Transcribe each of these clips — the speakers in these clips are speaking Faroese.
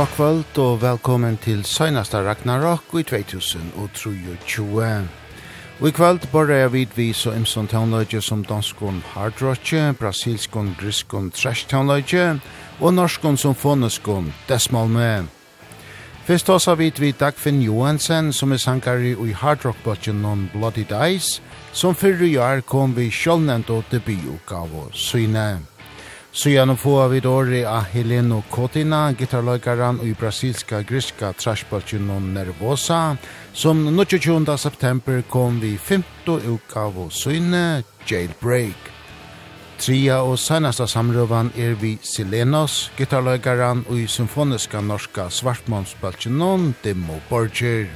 God kvöld og velkommen til Søgnasta Ragnarok i 2023. Og i kvöld borra jeg vid vi så imson townløyge som danskon hardrockje, brasilskon griskon trash townløyge og norskon som foneskon desmalme. Fyrst oss har vid vi Dagfinn Johansen som er sankari i hardrockbotjen non Bloody Dice som fyrru jar kom vi sjålnend og debutgave syne. Så gärna får vi då det av Heleno Kotina, gitarrlöjkaren og i brasilska griska trashbaltjen non nervosa, som 22. september kom vi 15 uka av syne Jailbreak. Tria og senasta samrøvan er vi Silenos, gitarrløygaran og i symfoniska norska svartmånsbaltjenon Demo Borger.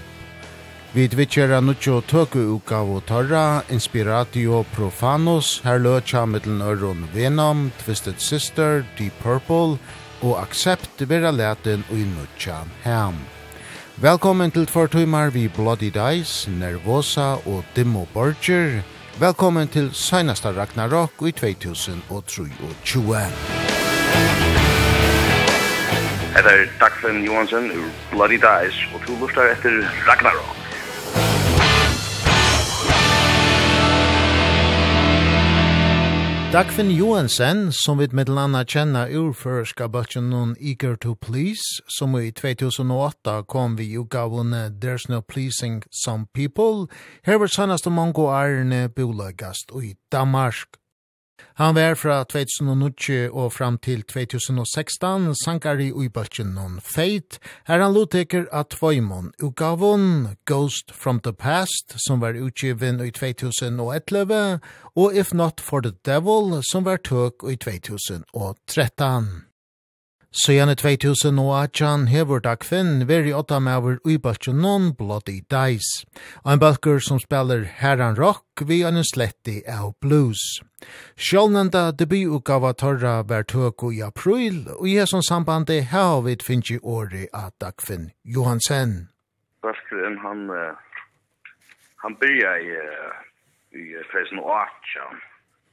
Vi dvitsjera nuttjo tøku utgav og torra, Inspiratio Profanos, her løtja mittlen øron Venom, Twisted Sister, Deep Purple og Accept vera leten ui nuttja hem. Velkommen til tvartumar vi Bloody Dice, Nervosa og Dimmo Borger. Velkommen til seinasta Ragnarok i 2023. Hetta er Dagslen Johansen ur Bloody Dice og tú lustar etter Ragnarok. Dagfinn Johansen, som vi med landa kjenna urførska bøtjen noen Eager to Please, som i 2008 kom vi jo gavun There's No Pleasing Some People, her var sannast om mange årene bolagast i Danmark. Han var fra 2009 og fram til 2016 sankari i bølgen noen feit, her han loteker at Tvoimon utgavon Ghost from the Past, som var utgiven i 2011, og If Not for the Devil, som var tøk i 2013. Søgjane 2000 og Atjan hever da kvinn veri åtta maver ui balkje non Bloody Dice. Og en bøtker som spiller herran rock vi en sletti av blues. Sjålnenda debututgava torra var tøk i april, og i hesson sambandi hea vi finnji åri at da kvinn Johansen. Bøtkeren han, han byrja i, i 2008,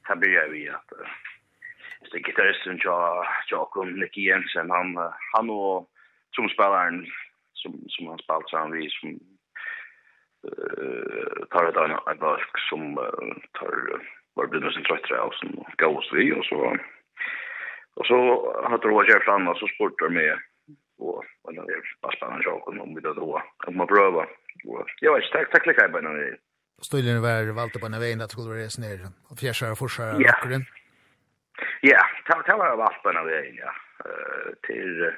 han byrja i at gitarristen ja Jakob Nicky Jensen han han og som spelaren som som han spalt sammen vi som eh tar det en en bok som tar var blivit en trött och som gås vi och så och så hade Roger fram och så sportar med och vad det är passande Jakob om vi då om man pröva och jag vet tack tack lika på den Stöjlen var valgt på en vei väg att skulle resa ner og fjärsar og forsar och rockren. Ja. Ja, ta var av allt den vägen, Eh Till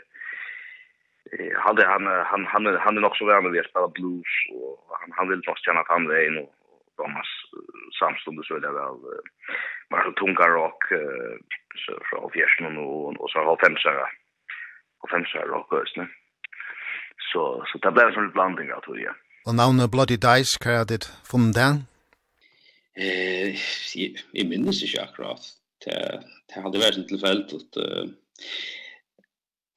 hade han han han han är nog så med att spela blues och han han vill nog känna att han är och Thomas samstundes så där väl mer tunga rock så från fjärsen och och så har fem femsare och femsare rockers ne. Så så det blev en sån blandning av tror jag. Och namnet Bloody Dice kan det från den? Eh, i minns inte akkurat det det hade varit en tillfällt att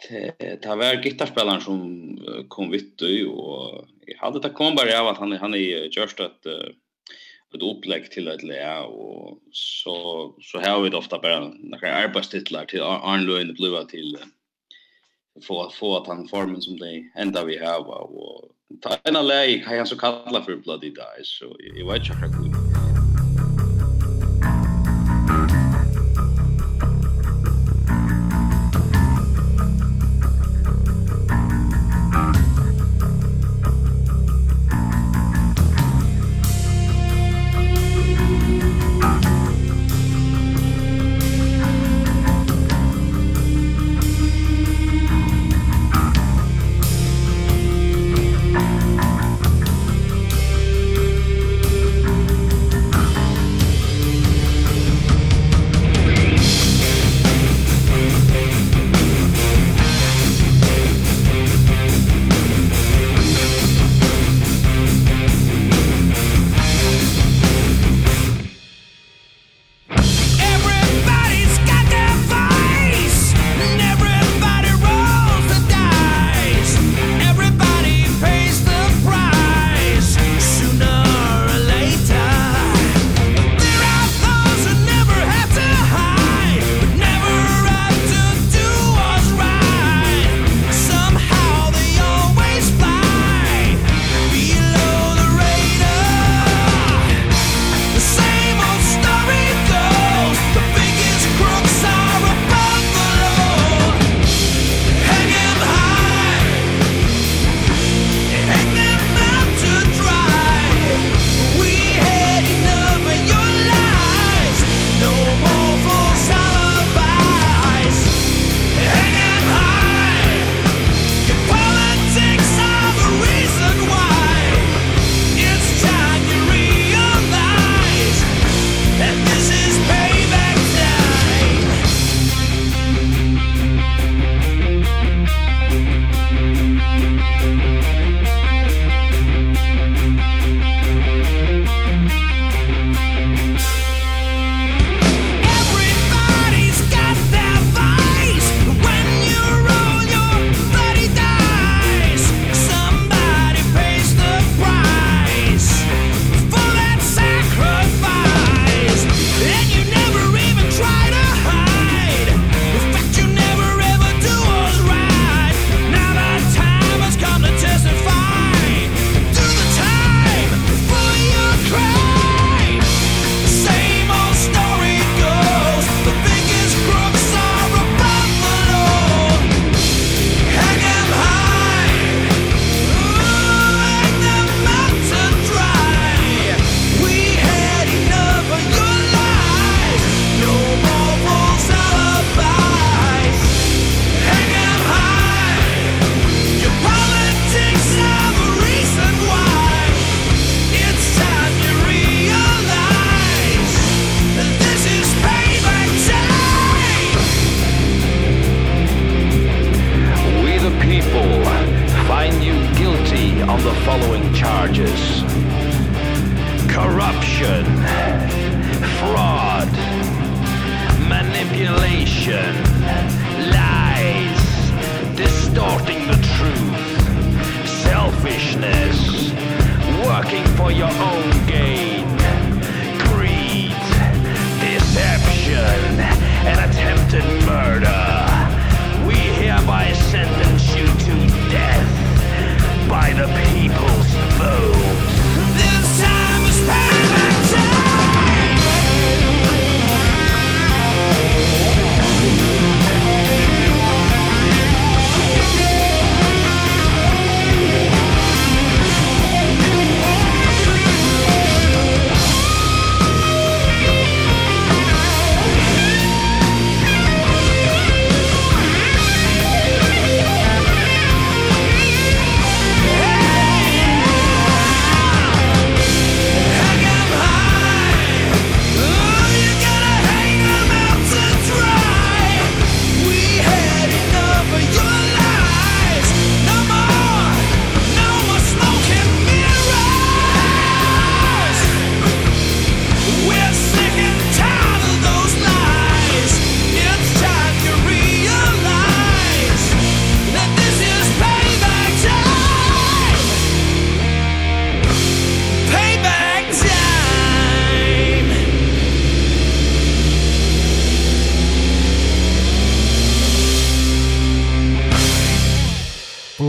det det var gitarrspelaren som kom vitt och jag hade det kom bara av att han han är just att ett upplägg till ett läge och så så har vi ofta bara några arbetstitlar till Arnlund blåa till få få att han formen som det ända vi har och ta en läge kan jag så kalla för bloody dice så i vet jag hur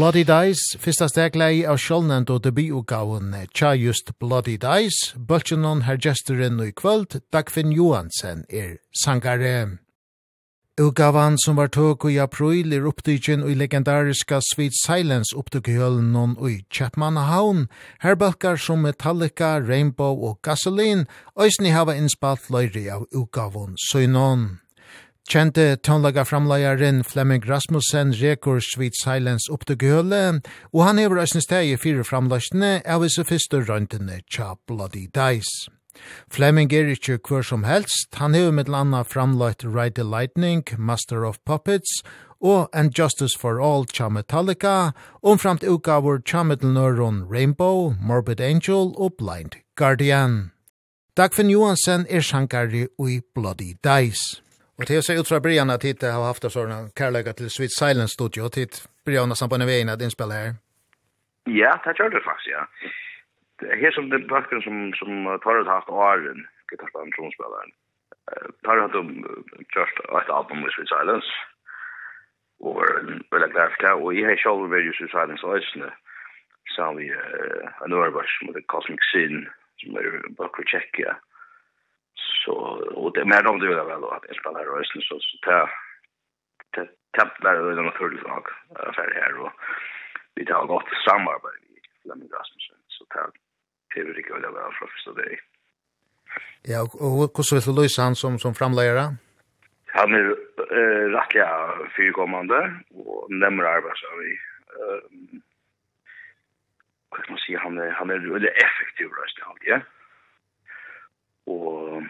Bloody Dice, fyrsta steglei av sjålnend og debutgaven tja just Bloody Dice, bøltjenon her gesteren i kvöld, Dagfinn Johansen er sangare. Ugavan som var tåg i april er opptidgen i legendariska Sweet Silence opptidgjølen noen i Chapmanhavn. Her balkar som Metallica, Rainbow og Gasoline, òsni hava innspalt løyri av Ugavan søgnon. Kjente tonlaga framleiaren Flemming Rasmussen rekord Sweet Silence opp til gøle, og han hever eisen steg i fire framleisene av disse fyrste røntene tja Bloody Dice. Flemming er ikkje hver som helst, han hever med landa framleit Ride the Lightning, Master of Puppets, og And Justice for All tja Metallica, omframt utgaver tja Metalnøron Rainbow, Morbid Angel og Blind Guardian. Dagfinn Johansen er sjankari ui Bloody Dice. Og til å se ut fra Brian at hit har haft sådana kärlekar til Sweet Silence Studio. Och hit Brian har på en veien at inspela her. Ja, det gjør det faktisk, ja. Det här som den bakgrunden som, som tar ut haft åren, gitarrspelaren, tronspilleren, Tar ut om just et album med Sweet Silence. og Och väldigt glad for det. og jeg har själv varit Sweet Silence Ösne. sammen med en örbörs som heter Cosmic Sin, som er bakgrund tjeckiga. Ja så och det mer om det väl då att jag spelar rösten så så ta ta tappar det naturligt nog affär här och vi tar gott samarbete med Flemming Rasmussen så ta TV det går det väl för första dag. Ja, och hur så vill du lösa han som som framlägger Han är eh, rättliga fyrkommande och nämner så vi. Eh, vad ska man säga, han är, han är väldigt effektiv röst alltid, ja. Och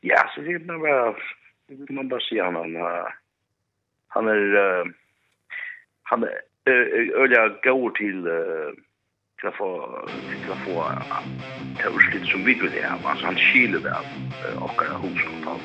ja, så det man bara det kan man bara ser han han han är han är öliga går till till att få till att få överskritt som vi kunde ha. Alltså han kyler väl och kan ha hos kontant.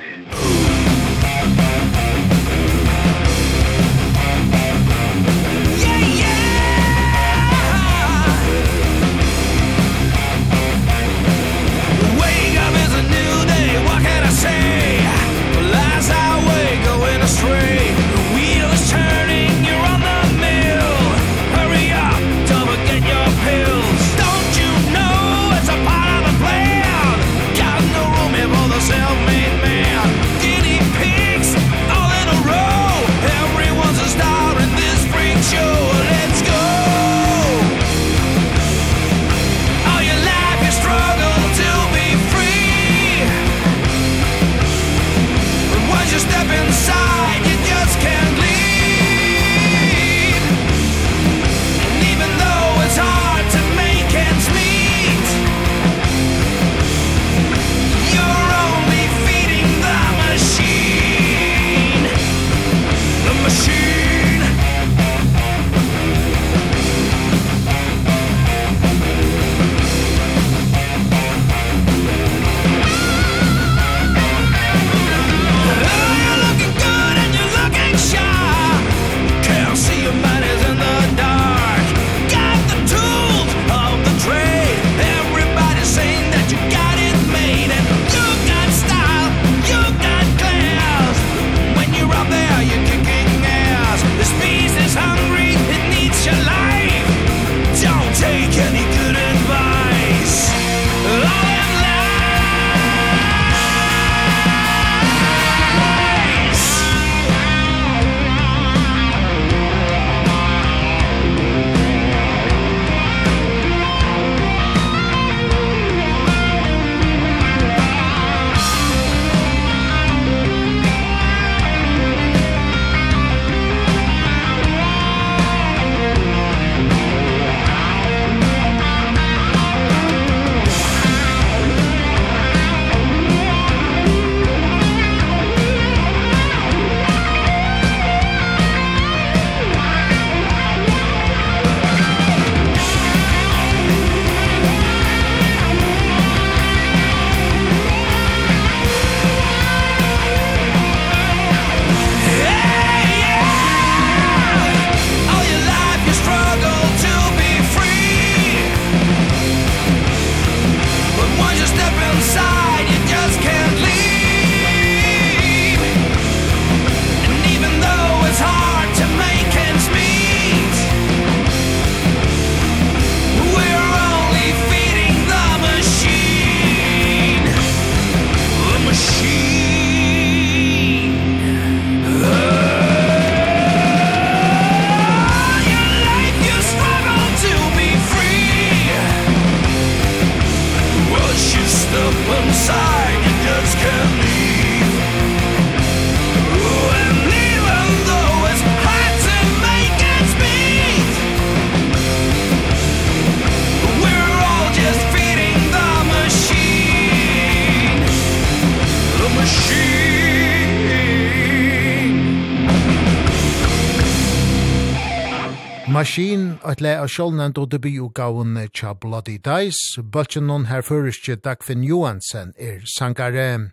Machine, et le av sjålnend og debutgaven tja Bloody Dice, bøtjen noen her føreske Dagfinn Johansen er sangare.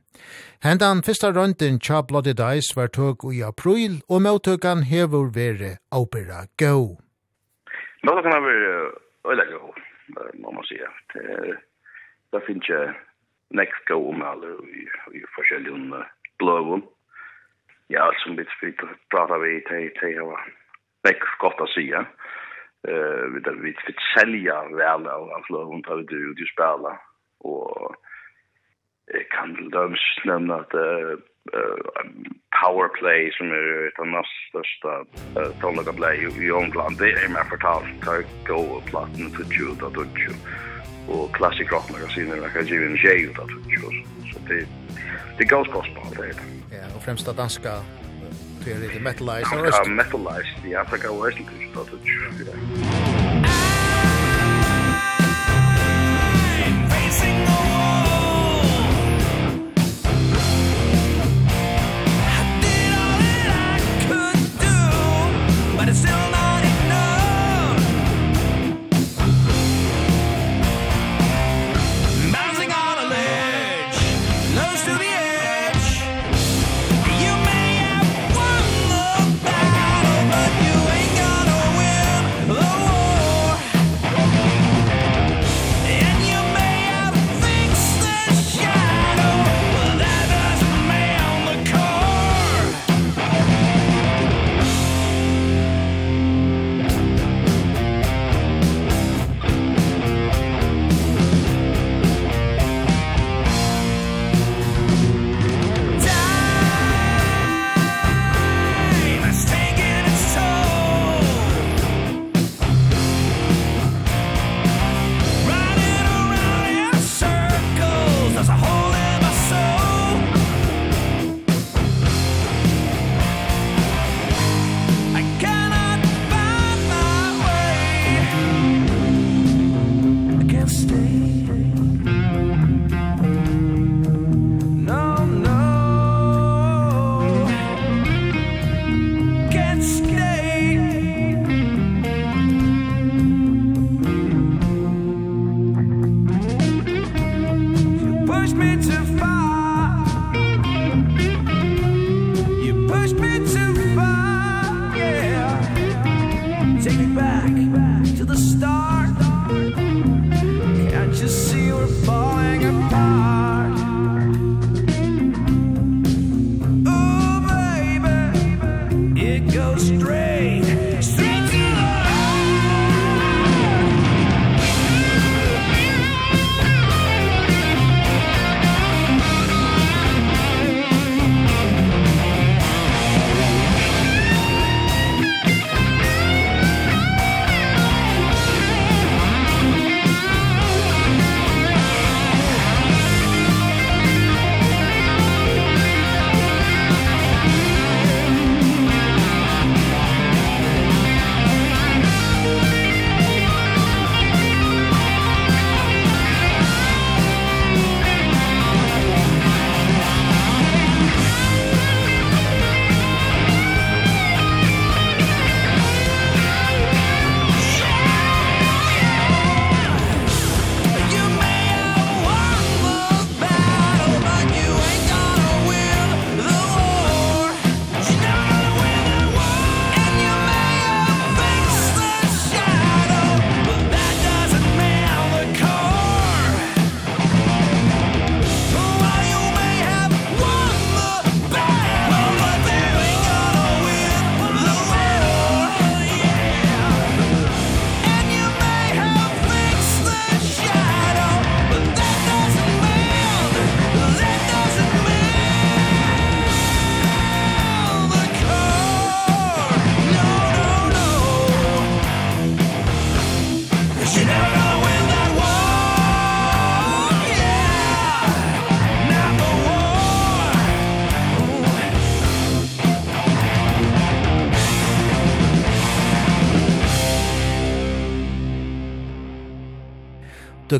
Hendan fyrsta rønden tja Bloody Dice var tog i april, og møttøkan hever vere opera go. Møttøkan har vere øyla go, må man sija. Det finnes jeg nekst go om alle i forskjellige bløvun. Ja, som vi pratar vi, det er jo nek gott att säga. Eh vi där vi fick sälja väl av av lån tar det ut ju spela och jag kan döms nämna att powerplay som är den näst största tonlaga play i England det är mer förtalt tar gå och platten för Jude och Dutch och classic rock magazine där kan ju en tjej ut så det det går gospel det. Ja, och främst danska Det är lite metalized. Ja, metalized. Ja, så går det lite.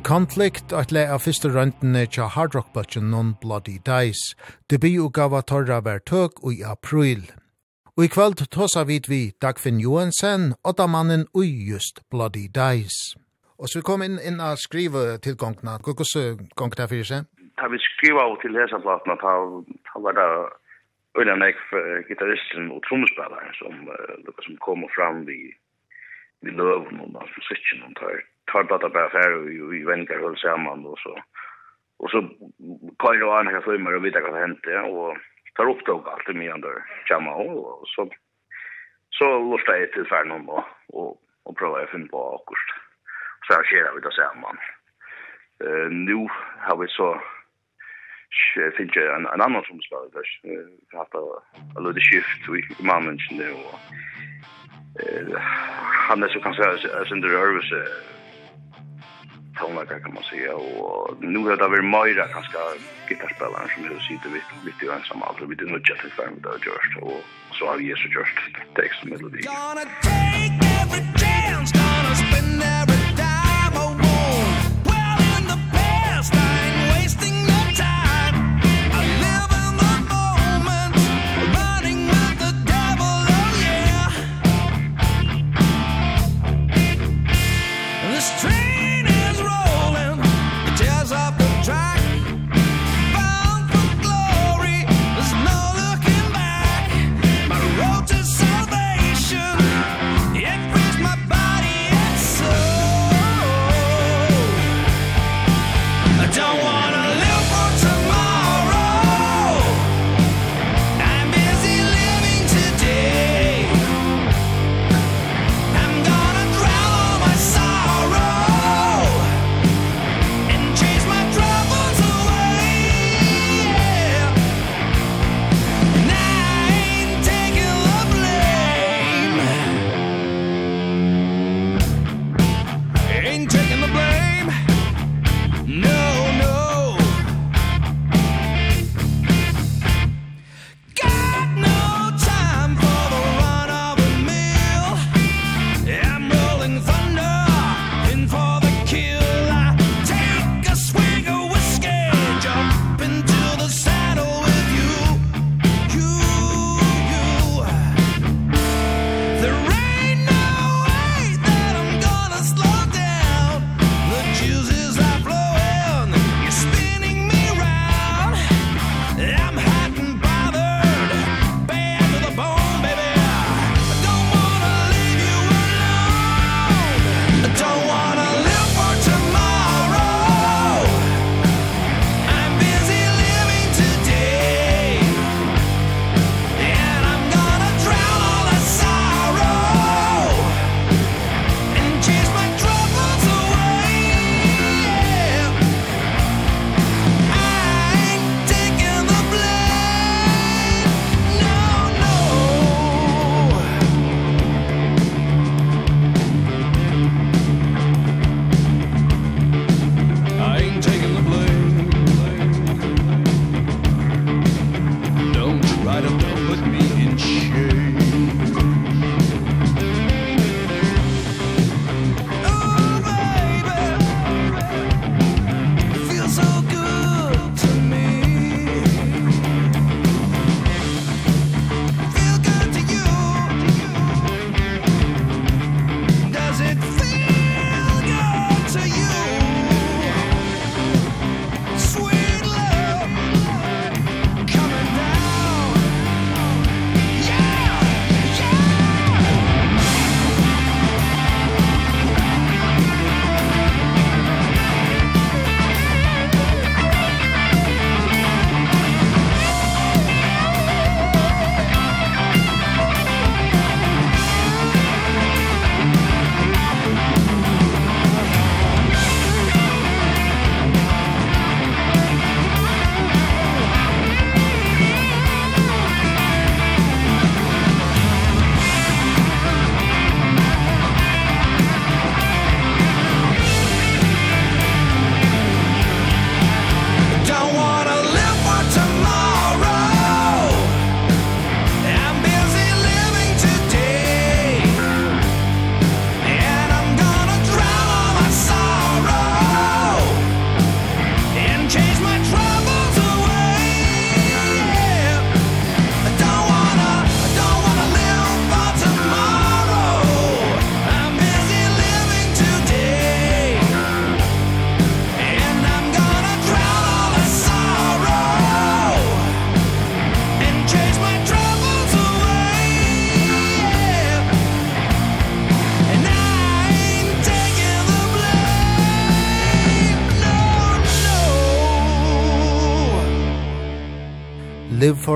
Conflict at le av fyrste røntene tja Hard Rock Butchen Non Bloody Dice. Debi og gava torra vær tøk i april. Og i kveld tåsa vid vi Dagfinn Johansen, åtta mannen ui just Bloody Dice. Og så vi kom inn, inn og skrive tilgångna. Hvordan uh, gong det fyrir seg? Da vi skriva av til lesanplatna, da var det Ulla Nek, gitarristen og trommespillaren som, uh, som kom fram vi, vi løven og musikken og tørt tar bara bara färd vi väntar håll samman och så. Och så kan ju han ha filmer och vita vad det hände och tar upp tog allt med andra jamma och så så låter jag till färd någon och och, och prova att finna på akust. Så här sker vi då samman. Eh nu har vi så finns ju en, en annan som spelar där. Vi har haft en liten skift i mannen nu. Och, eh, han er så kanske en sin rörelse tonlager kan man säga. Och nu har det varit Moira ganska gitarrspelare som har sitter vitt vitt i ensam alltså vi det nu just för mig då just och så har vi så just text melodi. Gonna take everything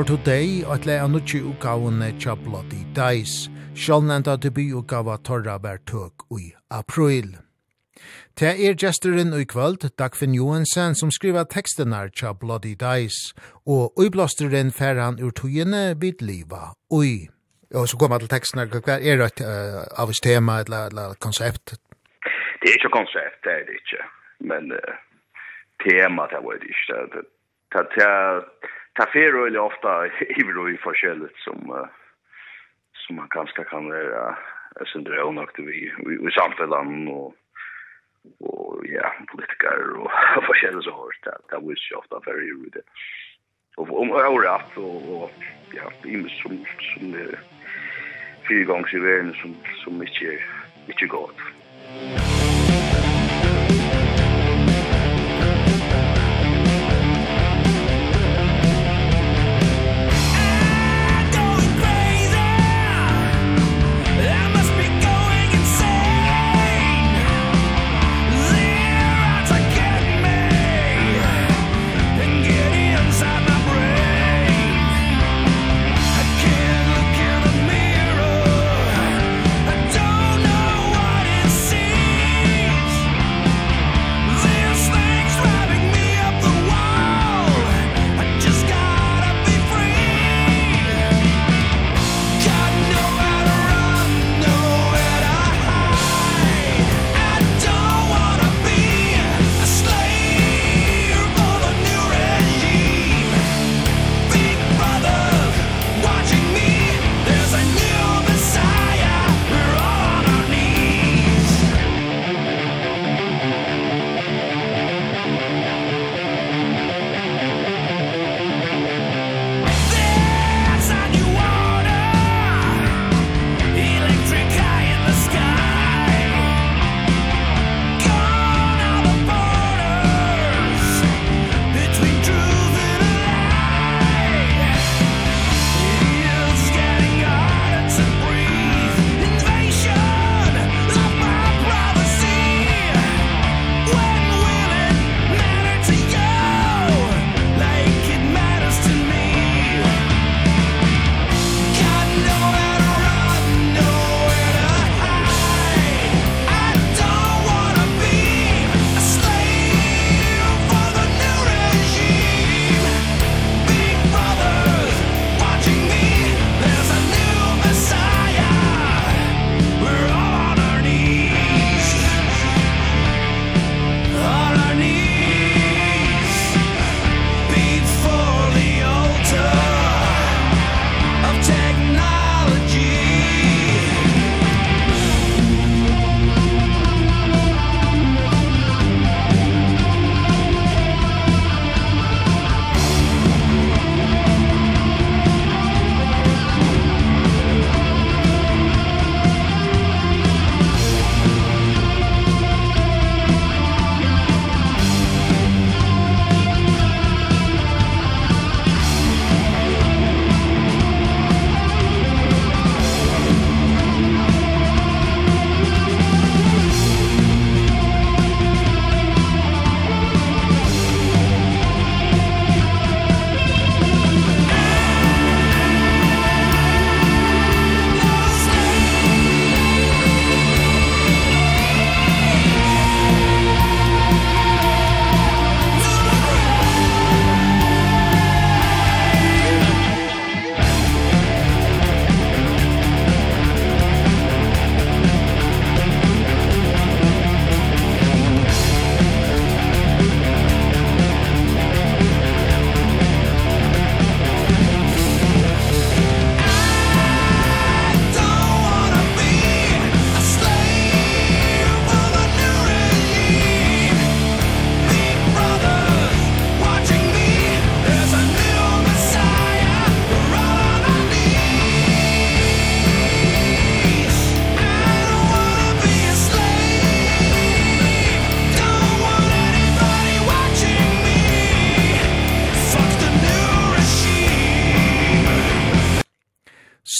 For Today og et leia nutje utgavene tja Bloody Dice, sjålnenda debututgava torra vær tøk ui april. Te er gesteren ui kvöld, Dagfinn Johansen, som skriva tekstenar tja Bloody Dice, og uiblåsteren færan ur tøyene vid liva ui. Og så kommer til tekstenar, hva er det uh, av et tema eller konsept? Det er ikke konsept, det er det ikke. Men uh, tema, det var det ikke. Det, det, det, ta fer eller ofta i vi forskjelligt som uh, som man kanske kan vara sindra onakt vi vi, vi samtalan och og ja politiker og forskjelligt så hårt det det var ju ofta very det. Og om året, og, og ja i som som er fire ganger i verden som som mycket mycket gott.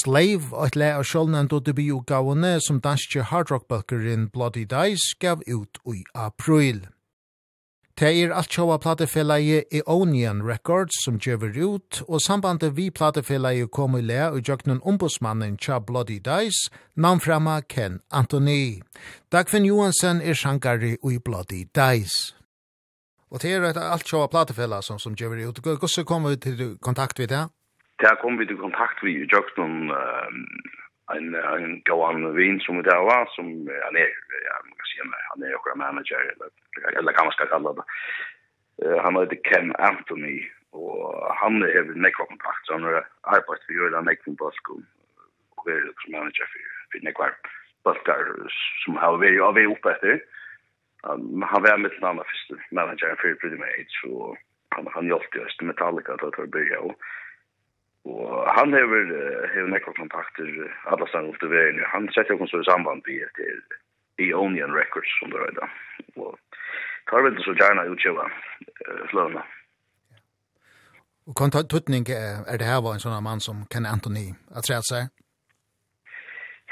Slave, og et le av sjålnen do debi utgavene som danske hardrockbøkeren Bloody Dice gav ut i april. Det er alt sjåa platefellet i Onion Records som gjøver ut, og sambandet vi platefelleie kom i le og jøknen ombudsmannen tja Bloody Dice, namnframma Ken Anthony. Dagfinn Johansen er sjankari i Bloody Dice. Og det er alt sjåa platefelleie som, som gjøver ut. Hvordan kommer vi til kontakt med det? der kom vi til kontakt vi i Jøkstånd, uh, en, en gåan vin som det var, som han är ja, man kan säga han är också manager, eller, eller kan man ska kalla det. Uh, han heter Ken Anthony, och han är er nekva kontakt, så han har för for Making Nekvin Balskum, og er som manager för för nekva balkar som har varit av vei oppe etter. Um, han var med navn første manager för Pretty Mage, så han, han hjalp jo Øst Metallica til å bygge, og Og han hever, hever nekva kontakter alla stannar upp til veien. Han setter jo så i samband vi til Ionian Records som det røyda. Og tar vel så gjerna utkjøva uh, sløvna. Og kan ta tutning er det her var en sånn mann som Ken Anthony at træt seg?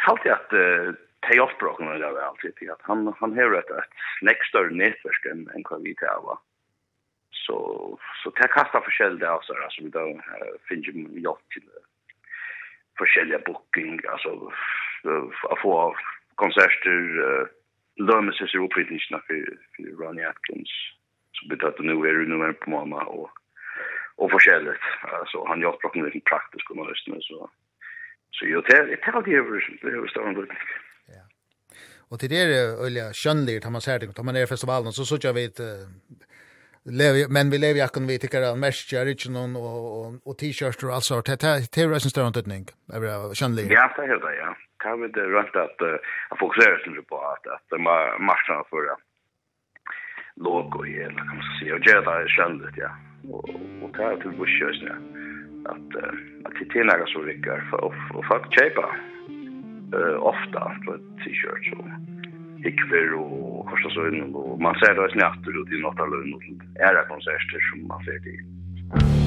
Halt jeg at uh, ta oppbrokken er det alltid. Han, han hever et, et nekk større nettverk enn hva vi til var så så det kastar forskjellige där så alltså vi då finns ju jag till försäljning booking alltså att få konserter lömmer sig upp i för för Ronnie Atkins så blir det nu är det nu på mamma och och försäljning alltså han gör pratar lite praktiskt och något så så jag det det tar det över det står Ja. Och till det är öliga skönligt har man sett det, tar man är festivalen så så jag vet lever men vi lever jag kan vi tycker att mest är inte någon och och, och t-shirts och allt sånt. Det det är resten stor anledning. Jag vill känna Ja, det heter ja. Kan vi det rätt att att fokusera sig på att att det marschen för det låg och hela kan man säga och det är skönligt ja. Och och det är till bushers ja. Att att det är några så rycker för och för köpa eh ofta på t-shirts och ikver og Korsasøynen, og man ser det snart ut i Nattaløynen, og er konserter som man ser til.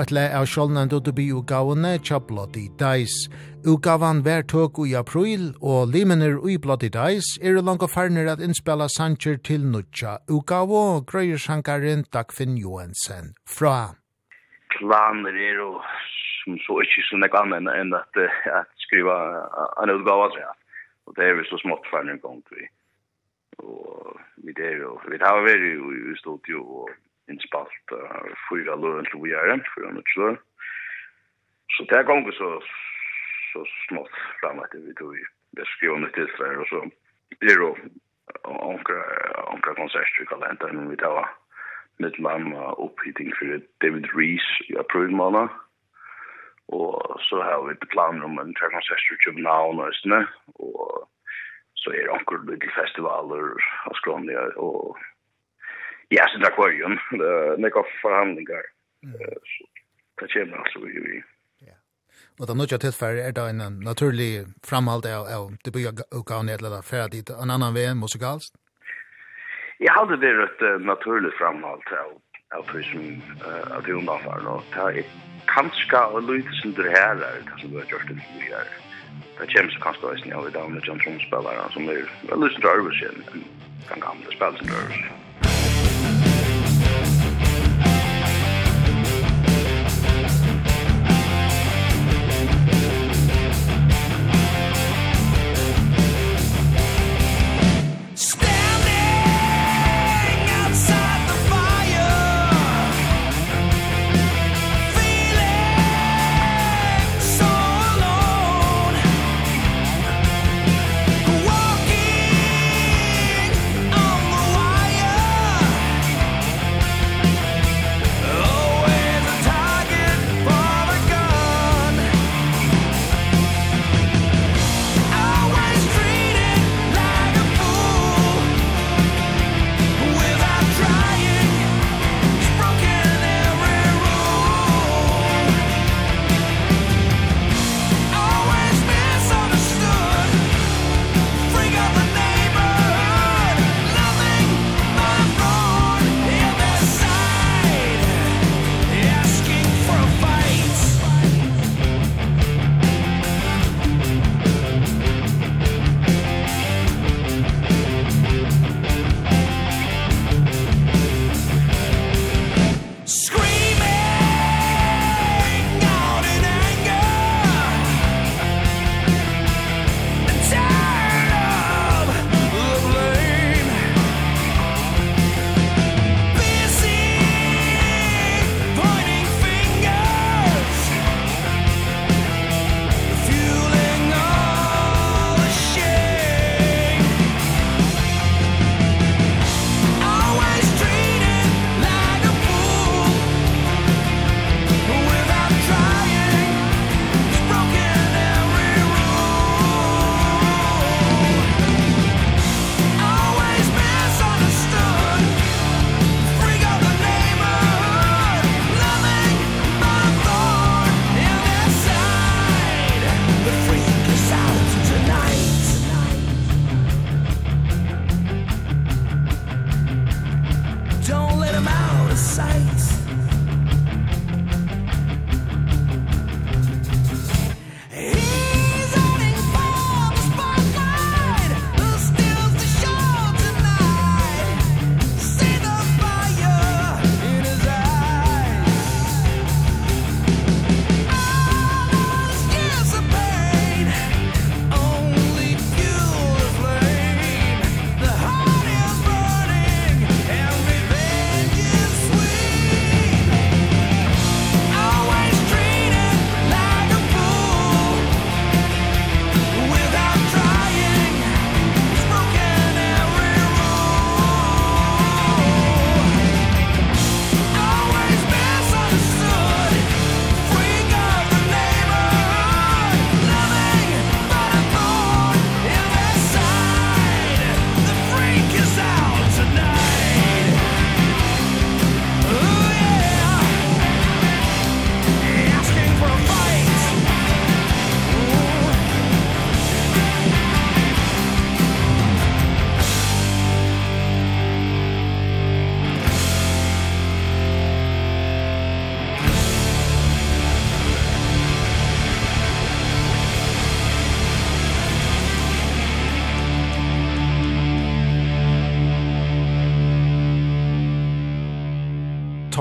at le av sjålnen du bi by tja Bloody Dice. Utgavan vær tåk i april, og limener ui Bloody Dice er langt og farner at innspela sanger til nutja utgavo, grøyer sjankaren Dagfinn Johansen fra. Planer er jo som så ikke så nek annet enn at, at skriva en utgava, ja. Og det er vi så smått farner gong vi. Og vi er jo, vi har vært i studio og innspalt uh, fyra løn til vi er, fyra nødt løn. Så det er ganger så, så smått fram at vi tog i beskrivende tilstræder, og så blir det jo ankra konserter i kalenderen, men vi tar midtland med opphitting for David Rees i april måned. Og så har vi planer om en tre konserter i København og Østene, og så er det anker litt festivaler av Skråndia og Ja, så där kvar ju. Det går förhandlingar. Så det kommer alltså ju. Ja. Och då något till för är det en naturlig framhåll av av det blir och kan det där dit en annan väg musikaliskt. Jag hade det ett naturligt framhåll av av tusen av de ungdomar och ta ett kanske och lite som det här är kanske det just det vi är. Det kommer så kanske också när vi där med John Trump spelare som är väl lite nervös än kan gamla spelare.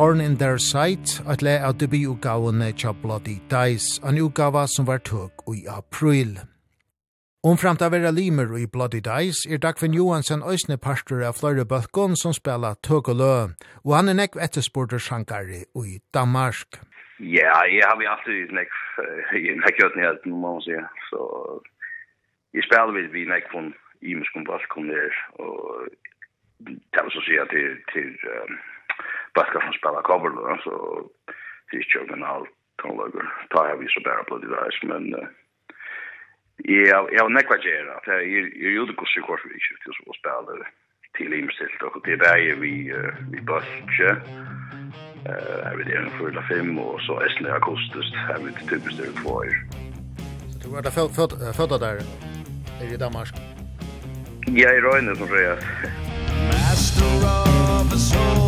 Thorn in Their Sight, at le av debutgavene tja Bloody Dice, en utgava som var tøk i april. Omframt av vera limer i Bloody Dice er Dagfinn Johansen òsne parster av fløyre bøkken som spela tøk og lø, og han er nekv ettersporter sjankari i Danmark. Ja, jeg har vi alltid nekv i nekkjøtnighet, må man sige. Så jeg spela vi vi nekv på en imenskon bøkken der, og det var så sier til, til um, baskar som spelar cover då så det är ju en all tonlager. Tar vi så bara bloody rice men ja jag har nekva gera att jag jag gjorde kurs i kurs vi skulle så spela till imstilt och det där vi vi baskar eh vi det en fulla fem och så är det kostas här vi typiskt det två år. Så du var där född född där i Danmark? Ja, i røyne, som sier. Master of the soul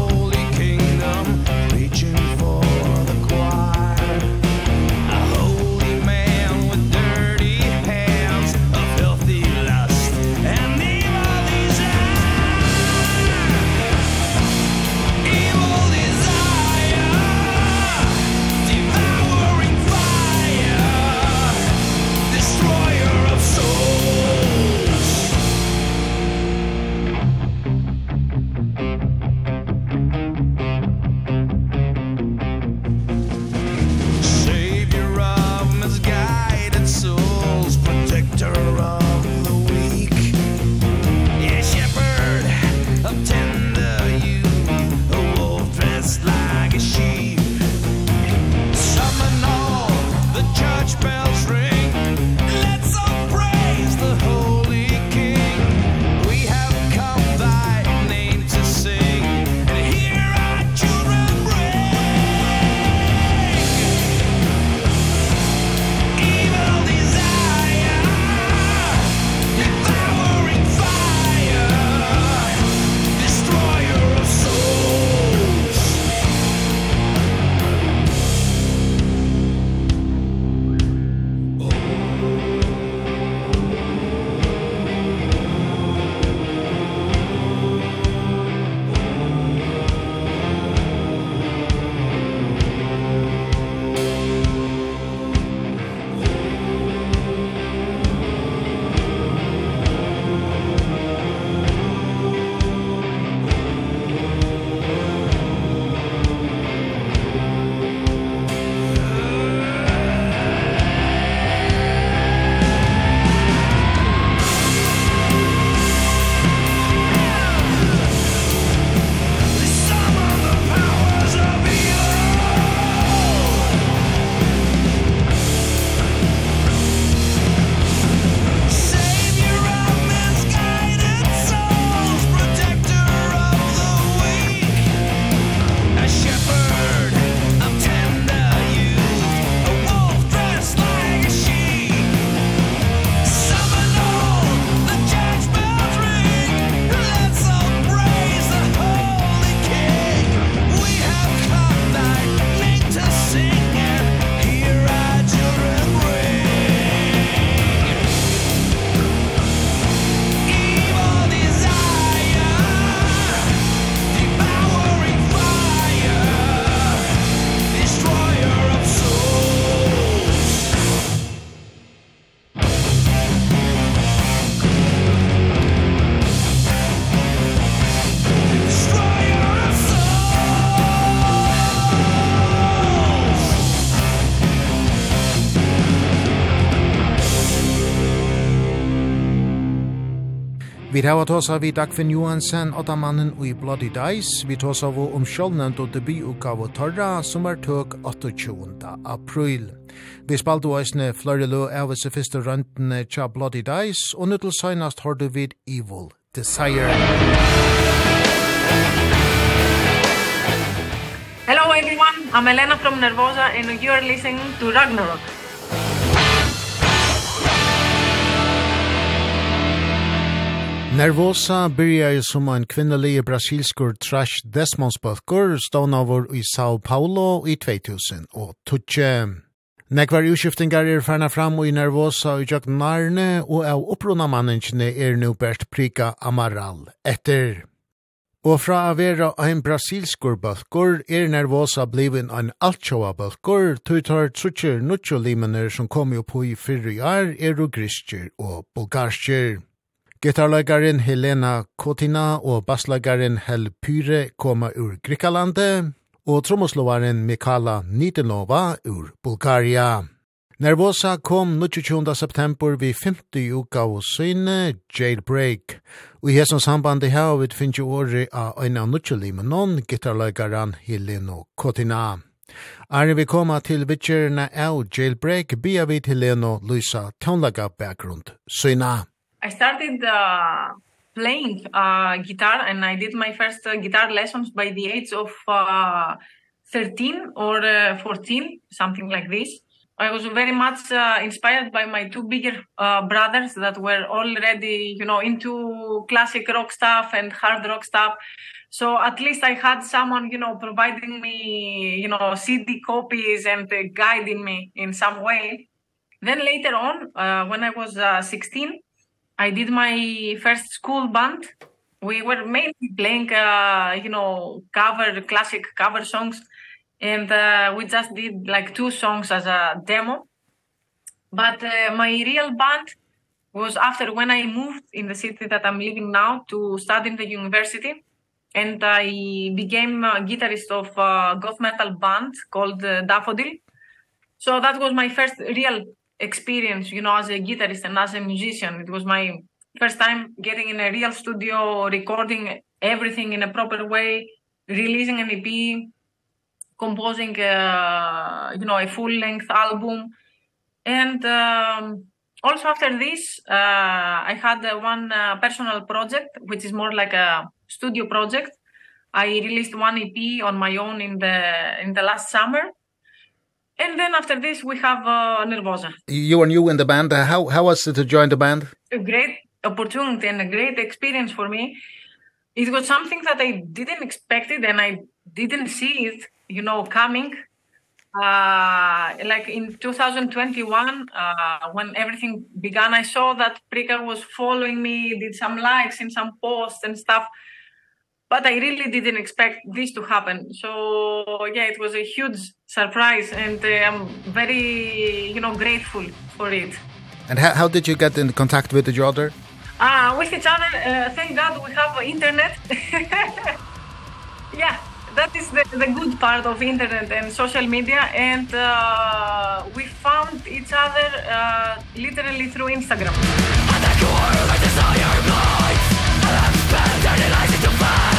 Vi hava tåsa vi Dagfinn Johansen og da mannen i Bloody Dice. Vi tåsa vi om sjålnevnt og debututgave Torra som er tøk 28. april. Vi spalte oisne flere lø av oss første røntene tja Bloody Dice, og nå til søgnast har du vid Evil Desire. Hello everyone, I'm Elena from Nervosa and you're listening to Ragnarok. Nervosa byrja som en kvinnelig brasilskur trash desmonsbalkur over i Sao Paulo i 2000 og tutje. Nekvar utskiftingar er ferna fram og i Nervosa i jøk narne og av opprona manningene er nu bært prika Amaral etter. Og fra å være en brasilskur balkur er Nervosa blivin en altsjåa balkur, tutar tar trutjer nutjo limener som kom jo på i fyrre år er og griskjer og bulgarskjer. Gitarløygaren Helena Kotina og bassløygaren Hel Pyre koma ur Grikalandet, og trommoslovaren Mikala Nitinova ur Bulgaria. Nervosa kom 22. september vi 50 uka og syne Jailbreak. Og i hesson sambandi her vi finnes jo året av øyne av nuttjeli med noen gitarløygaren Helena Kotina. Arne vi koma til vitsjerna av Jailbreak, bia vi til Helena Luisa Tånlaga bakgrund syna. I started uh, playing uh, guitar and I did my first uh, guitar lessons by the age of uh, 13 or uh, 14, something like this. I was very much uh, inspired by my two bigger uh, brothers that were already, you know, into classic rock stuff and hard rock stuff. So at least I had someone, you know, providing me, you know, CD copies and uh, guiding me in some way. Then later on, uh, when I was uh, 16, I did my first school band. We were mainly playing, uh, you know, cover, classic cover songs. And uh, we just did like two songs as a demo. But uh, my real band was after when I moved in the city that I'm living now to study in the university. And I became a guitarist of a goth metal band called uh, Daffodil. So that was my first real experience, you know, as a guitarist and as a musician. It was my first time getting in a real studio, recording everything in a proper way, releasing an EP, composing a, you know, a full length album. And um, also after this, uh, I had uh, one uh, personal project, which is more like a studio project. I released one EP on my own in the in the last summer And then after this, we have uh, Nervosa. You are new in the band. How, how was it to join the band? A great opportunity and a great experience for me. It was something that I didn't expect it and I didn't see it, you know, coming. Uh, like in 2021, uh, when everything began, I saw that Prika was following me, did some likes and some posts and stuff. But I really didn't expect this to happen. So, yeah, it was a huge surprise and uh, I'm very, you know, grateful for it. And how, how did you get in contact with each other? Ah, uh, with each other, uh, thank God we have internet. yeah, that is the, the good part of internet and social media. And uh, we found each other uh, literally through Instagram. Attack your world, desire spent lies into facts.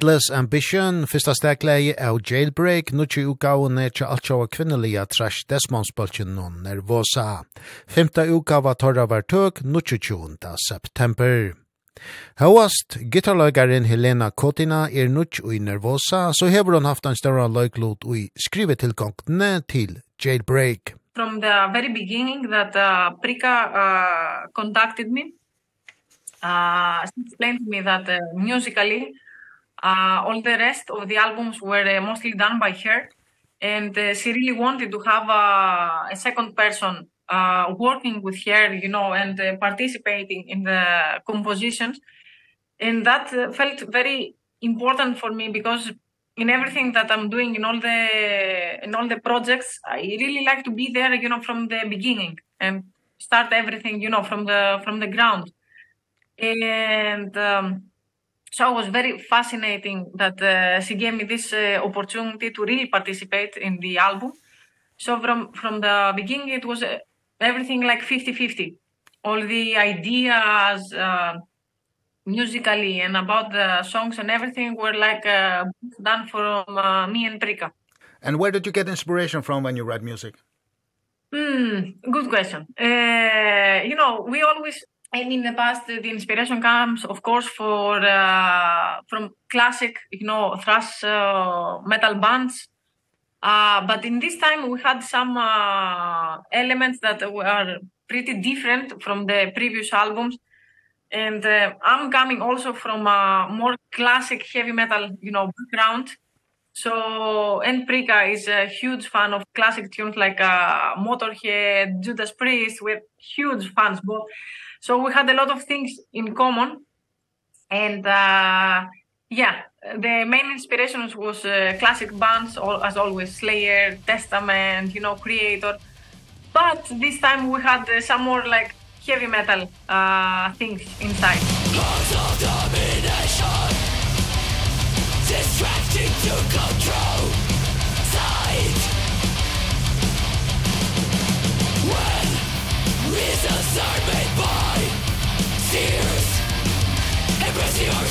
Endless Ambition, fyrsta stegleie av Jailbreak, nutje utgavene tja alt sjåa kvinnelige trash desmonspøltjen non nervosa. Femta utgava torra var tøk, nutje 20. september. Hauast, gitarløygaren Helena Kotina er nutj ui nervosa, så hever hon haft en større løyklot skrive skrivetilgångene til Jailbreak. From the very beginning that uh, Prika uh, contacted me, uh, she explained to me that uh, musically Uh, all the rest of the albums were uh, mostly done by her and uh, she really wanted to have uh, a second person uh, working with her, you know, and uh, participating in the compositions. And that uh, felt very important for me because in everything that I'm doing in all the in all the projects, I really like to be there, you know, from the beginning and start everything, you know, from the from the ground. And um, So it was very fascinating that uh, she gave me this uh, opportunity to really participate in the album. So from from the beginning it was uh, everything like 50-50. All the ideas uh, musically and about the songs and everything were like uh, done from uh, me and Prika. And where did you get inspiration from when you write music? Hmm, good question. Uh, you know, we always I mean the past the inspiration comes of course for uh, from classic you know thrash uh, metal bands. Uh but in this time we had some uh, elements that were pretty different from the previous albums. And uh, I'm coming also from a more classic heavy metal you know background. So and Prika is a huge fan of classic tunes like uh, Motorhead Judas Priest we're huge fans. Both So we had a lot of things in common. And uh, yeah, the main inspirations was uh, classic bands, all, as always, Slayer, Testament, you know, Creator. But this time we had uh, some more like heavy metal uh, things inside. Of domination Distracting to control Sight When reasons are made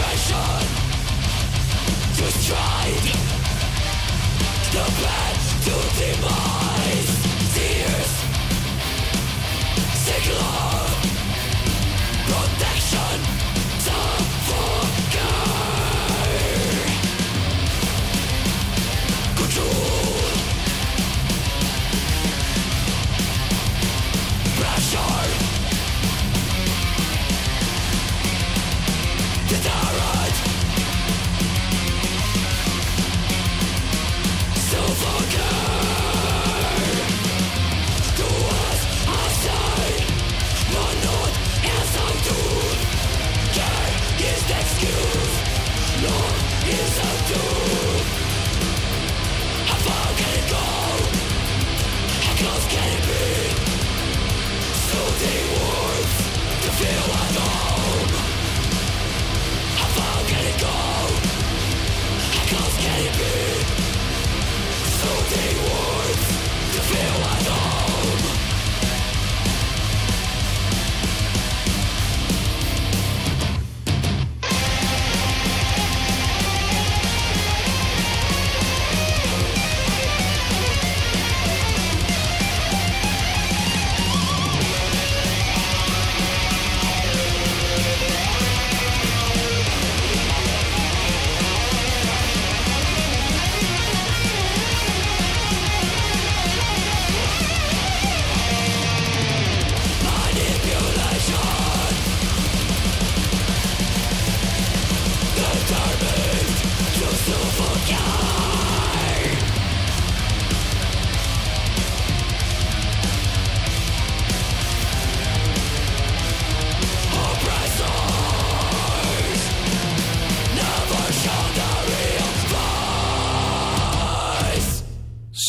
Station Destroyed The path to demise Tears Sick love Protect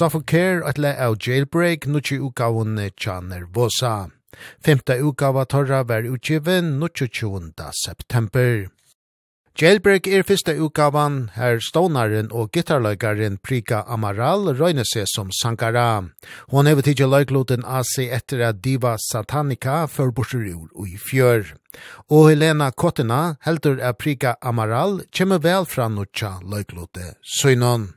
Suffocare at le av jailbreak nutje utgavun tja nervosa. Femta utgava torra var utgiven nutje 20. september. Jailbreak er fyrsta utgavan her stonaren og gitarløygaren Prika Amaral røyne seg som sankara. Hon hever tidja løygloten av seg etter at diva Satanica før borserur og i fjør. Og Helena Kottina heldur at Prika Amaral kjemmer vel fra nutja løyglote søgnon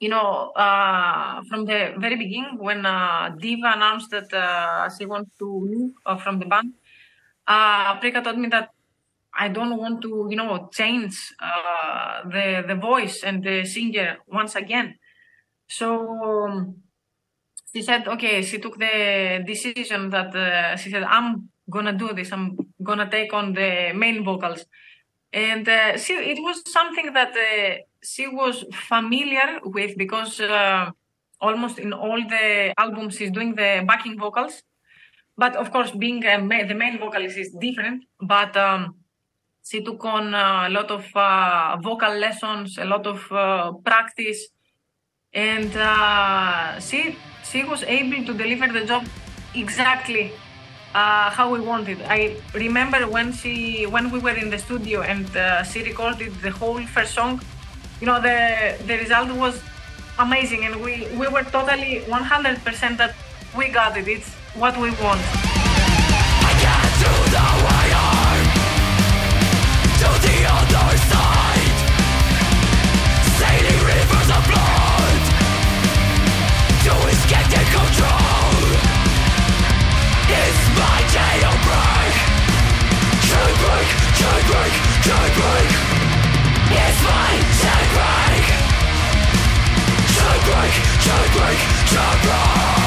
you know, uh, from the very beginning, when uh, Diva announced that uh, she wants to move uh, from the band, uh, Prika told me that I don't want to, you know, change uh, the, the voice and the singer once again. So um, she said, okay, she took the decision that uh, she said, I'm going to do this. I'm going to take on the main vocals. And uh, she, it was something that... Uh, she was familiar with because uh, almost in all the albums she's doing the backing vocals. But of course being a ma the main vocalist is different, but um she took on a lot of uh, vocal lessons, a lot of uh, practice and uh she she was able to deliver the job exactly uh how we wanted. I remember when she when we were in the studio and uh, she recorded the whole first song you know, the, the result was amazing and we, we were totally 100% that we got it. It's what we want. I can't do the way arm to the other side. Sailing rivers of blood to escape the control. It's my jailbreak. Jailbreak, jailbreak, jailbreak. break, jailbreak, jailbreak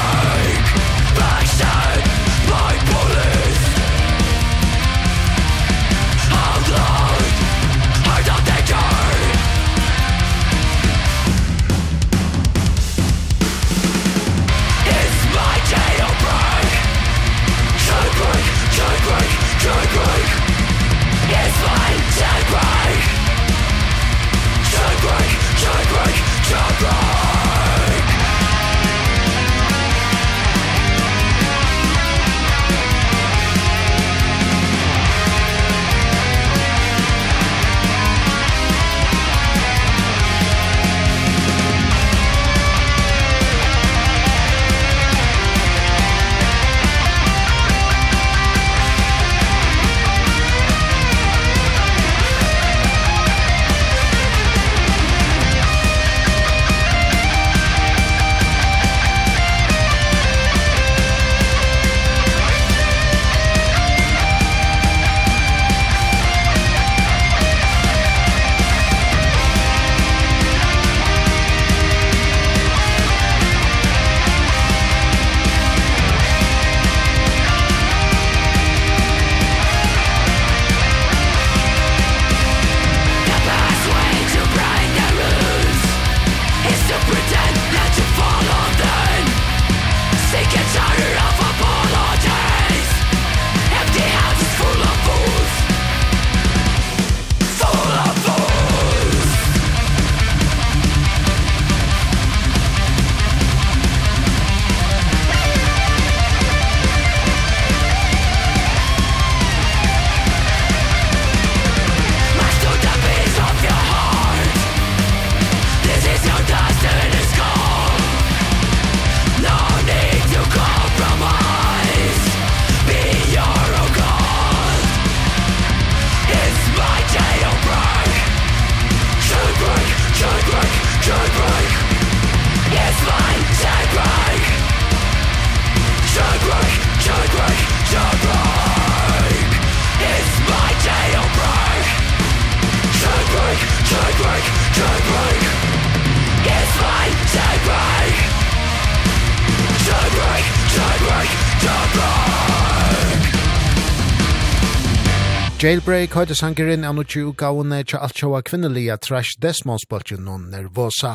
Jailbreak høyde sangeren av nokje utgavene tja alt sjåa kvinnelige Trash desmonsbolgen og nervosa.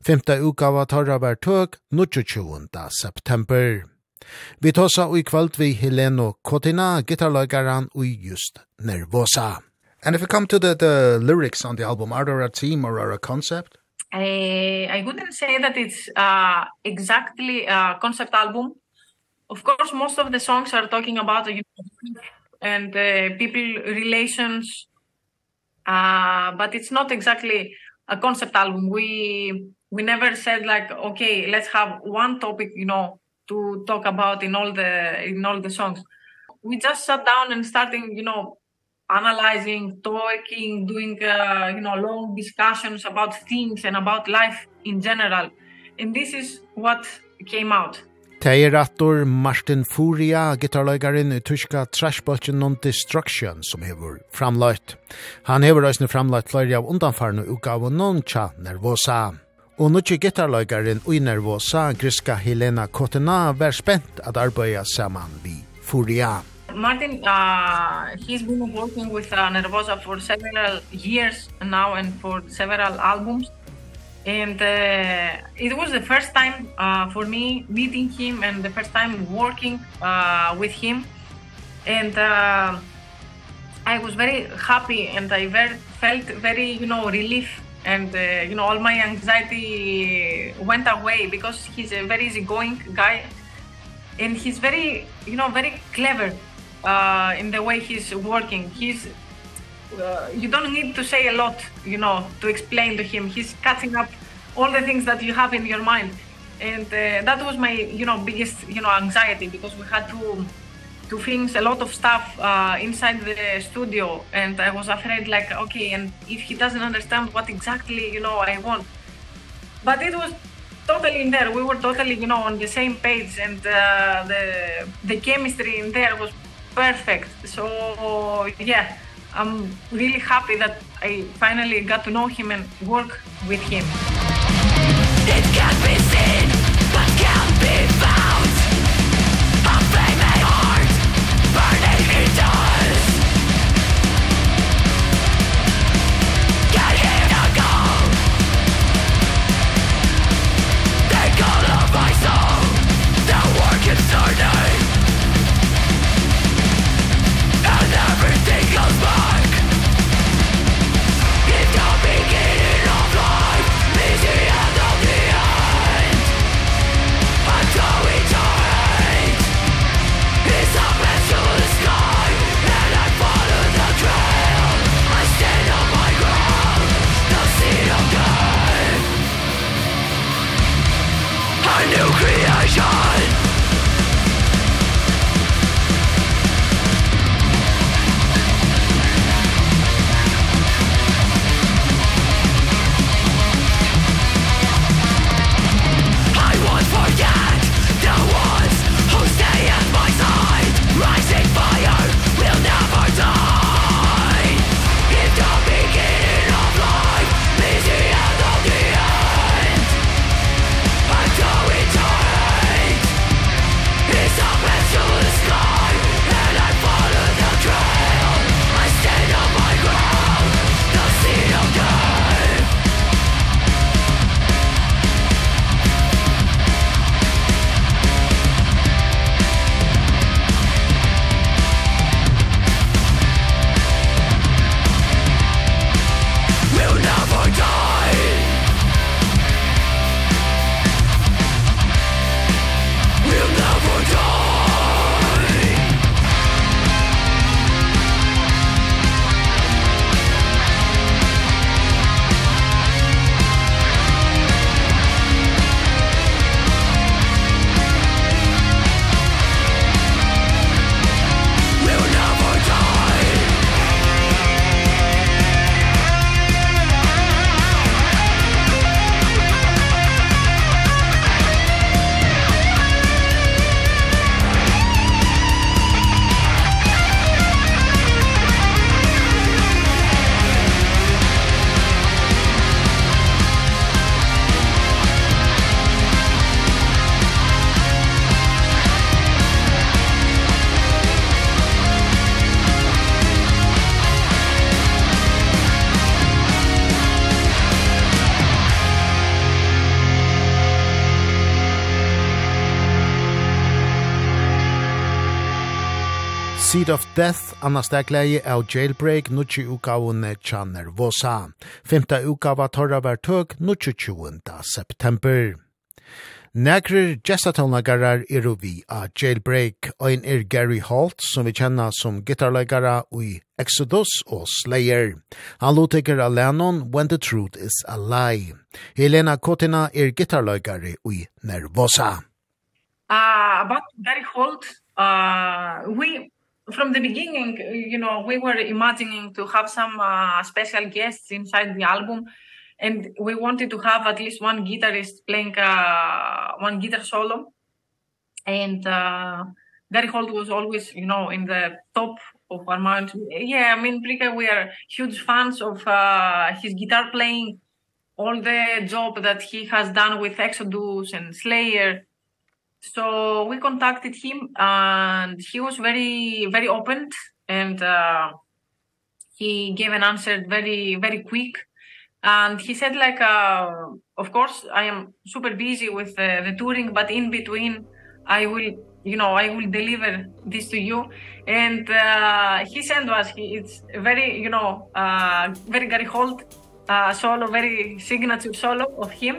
Femte utgava tarra var tøk, nokje 20. september. Vi tåsa og i kvöld vi Heleno Kotina, gitarløygaren og just nervosa. And if we come to the, the lyrics on the album, are there a theme or are a concept? I, I wouldn't say that it's uh, exactly a concept album. Of course, most of the songs are talking about a know, and uh, people relations uh but it's not exactly a concept album. We we never said like okay let's have one topic you know to talk about in all the in all the songs. We just sat down and starting you know analyzing talking doing uh, you know long discussions about things and about life in general. And this is what came out. Teir attor Martin Furia, gitarløygarin i tyska Trashbolchen Non-Destruction som hever framløyt. Han hever òsne framløyt fløyri av undanfarnu ugavu Noncha Nervosa. Og nukki gitarløygarin ui Nervosa, griska Helena Kotena, vær spent at arbeida saman vi Furia. Martin, uh, he's been working with uh, Nervosa for several years now and for several albums and uh, it was the first time uh, for me meeting him and the first time working uh, with him. And uh, I was very happy and I very, felt very you know relief and uh, you know all my anxiety went away because he's a very easygoing guy. And he's very you know very clever uh, in the way he's working. He's uh, you don't need to say a lot, you know, to explain to him. He's catching up all the things that you have in your mind. And uh, that was my, you know, biggest, you know, anxiety because we had to to finish a lot of stuff uh, inside the studio and I was afraid like, okay, and if he doesn't understand what exactly, you know, I want. But it was totally in there. We were totally, you know, on the same page and uh, the the chemistry in there was perfect. So, yeah. I'm really happy that I finally got to know him and work with him. It can't be seen, but can't be found. Of Death, Anna Stegleie av Jailbreak, nutsi utgavene tja nervosa. Femta utgava torra var tøk, nutsi 20. september. Negrir gestatónlegarar er vi a Jailbreak, ein er Gary Holt, som vi kjenna som gitarlegara ui Exodus og Slayer. Han lotiker av Lennon, When the Truth is a Lie. Helena Kotina er gitarlegare ui Nervosa. Uh, about Gary Holt, uh, we from the beginning, you know, we were imagining to have some uh, special guests inside the album and we wanted to have at least one guitarist playing uh, one guitar solo and uh, Gary Holt was always, you know, in the top of our minds. Yeah, I mean, Prika, we are huge fans of uh, his guitar playing, all the job that he has done with Exodus and Slayer, So we contacted him and he was very very open and uh he gave an answer very very quick. And he said like uh of course I am super busy with uh, the touring but in between I will you know I will deliver this to you. And uh he sent us he it's very you know uh very Gary Holt uh solo very signature solo of him.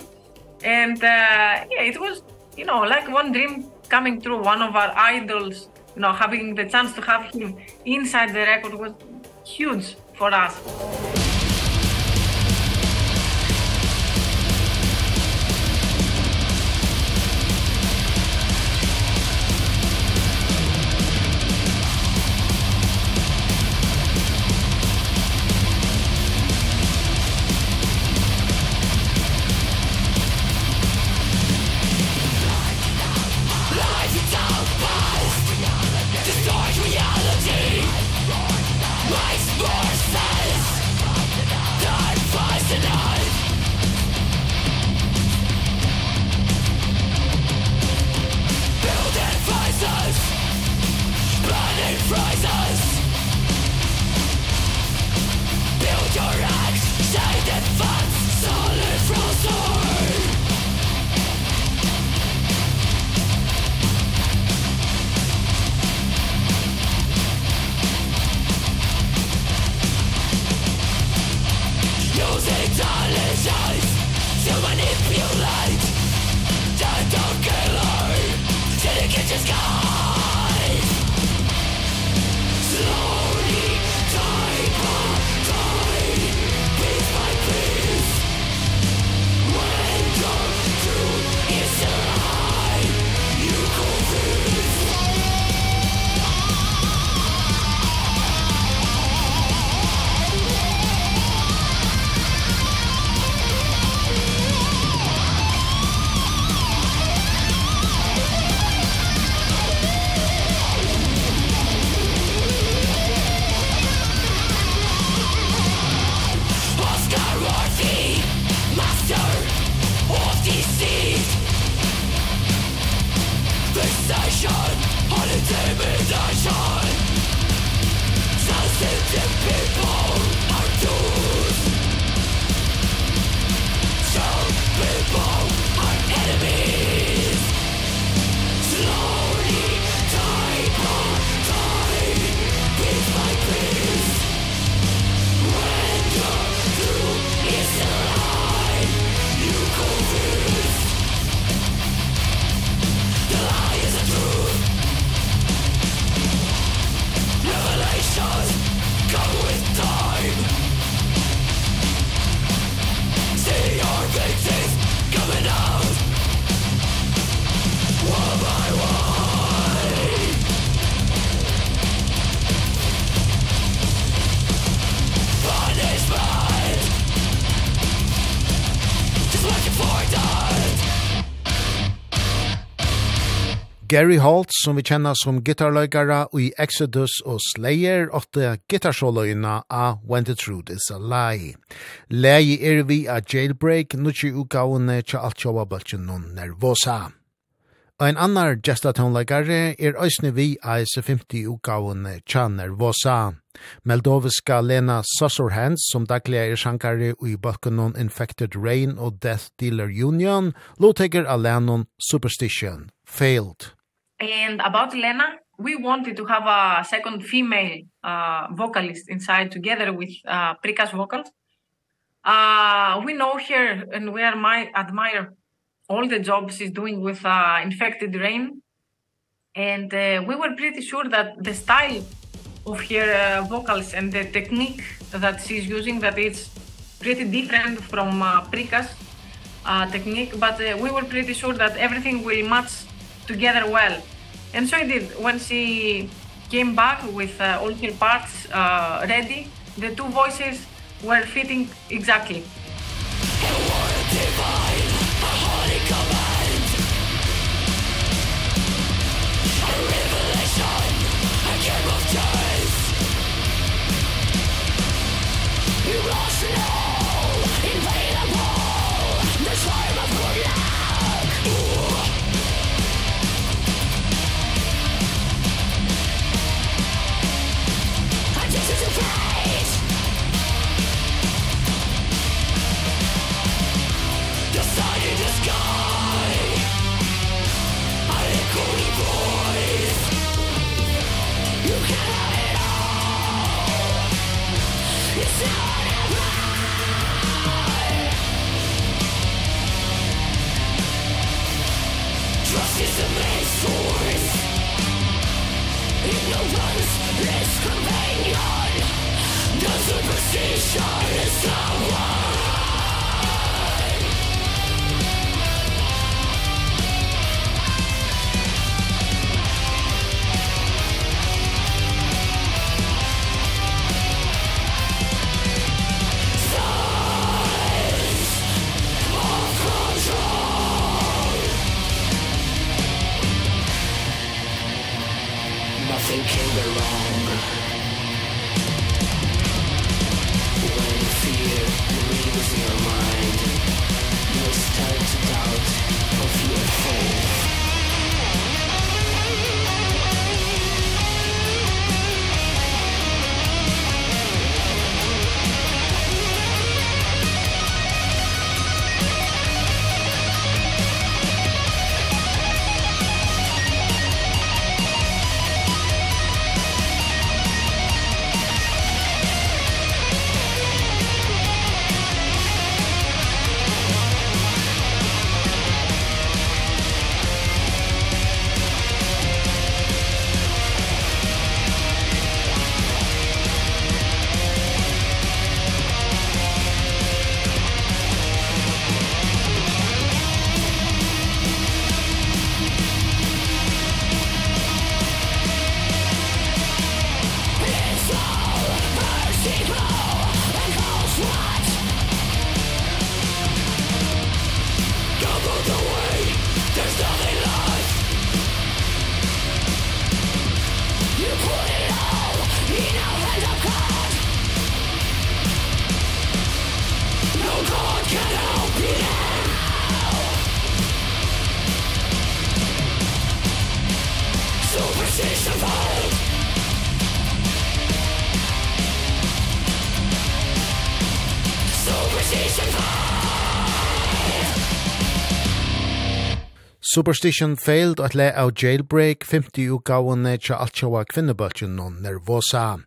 And uh yeah it was you know, like one dream coming true, one of our idols, you know, having the chance to have him inside the record was huge for us. Gary Holt, som vi kjenner som gitarløygara i Exodus og Slayer, åtte gitarsåløyna av When the Truth is a Lie. Leie er vi av Jailbreak, nutje utgavene tja alt sjåa bøltjen noen nervosa. Ein annar gestatonleikare er òsne vi AS50 utgavene tja nervosa. Meldoviska Lena Sossorhands, som daglig er sjankare i balkonon Infected Rain og Death Dealer Union, lovteker av Lennon Superstition, Failed. And about Lena, we wanted to have a second female uh, vocalist inside together with uh, Prika's vocals. Uh, we know her and we admire, admire all the jobs she's doing with uh, Infected Rain. And uh, we were pretty sure that the style of her uh, vocals and the technique that she's using that it's pretty different from uh, Prika's uh, technique. But uh, we were pretty sure that everything will match together well. And so I did. When she came back with uh, all her parts uh, ready, the two voices were fitting exactly. You Superstition failed at le av jailbreak 50 utgavene til alt sjåa kvinnebølgen og nervosa.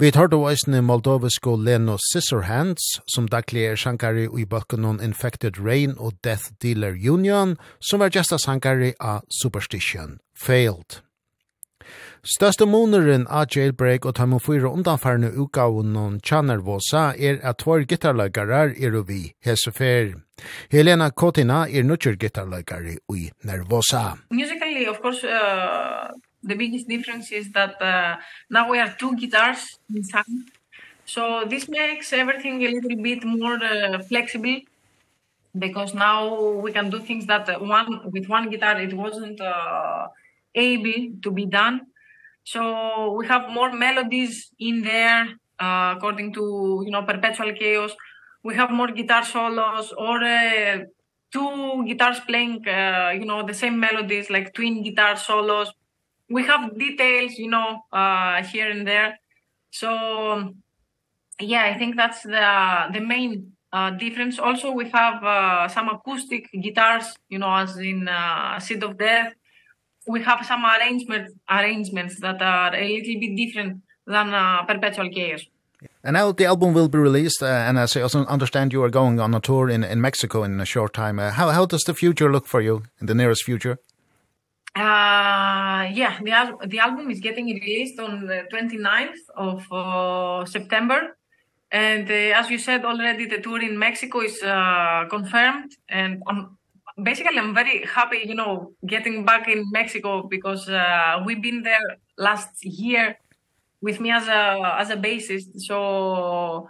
Vi tar då eisne moldovisko Leno Scissorhands, som daglig er sjankari i bøkken om Infected Rain og Death Dealer Union, som var gesta sjankari av Superstition Failed. Største moneren av Jailbreak og Tamu 4 undanfarne utgaven og Channervosa er at tvær gitarløkere er vi hesefer. Helena Kotina er nøkker gitarløkere i Nervosa. Musically, of course, uh, the biggest difference is that uh, now we have two guitars in. So this makes everything a little bit more uh, flexible because now we can do things that one with one guitar it wasn't uh, able to be done So we have more melodies in there uh, according to, you know, Perpetual Chaos. We have more guitar solos or uh, two guitars playing, uh, you know, the same melodies like twin guitar solos. We have details, you know, uh, here and there. So yeah, I think that's the the main uh difference also we have uh, some acoustic guitars you know as in uh, Seed of Death we have some arrangements arrangements that are a little bit different than uh, perpetual care. And now the album will be released, uh, and as I also understand you are going on a tour in, in Mexico in a short time. Uh, how, how does the future look for you in the nearest future? Uh, yeah, the, al the album is getting released on the 29th of uh, September. And uh, as you said already, the tour in Mexico is uh, confirmed. And on basically I'm very happy, you know, getting back in Mexico because uh, we've been there last year with me as a as a bassist. So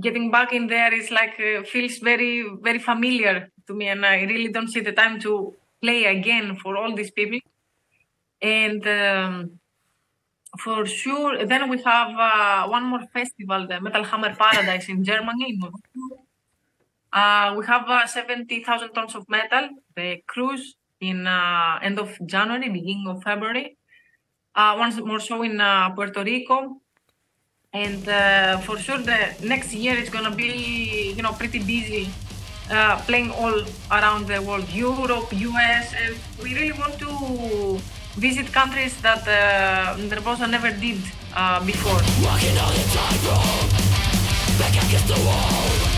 getting back in there is like uh, feels very very familiar to me and I really don't see the time to play again for all these people. And um for sure then we have uh, one more festival the Metal Hammer Paradise in Germany. Uh, we have uh, 70,000 tons of metal. The cruise in uh, end of January, beginning of February. Uh, once more so in uh, Puerto Rico. And uh, for sure the next year it's going to be, you know, pretty busy uh, playing all around the world, Europe, US. And we really want to visit countries that uh, Nervosa never did uh, before. Walking on the tightrope, back against the wall.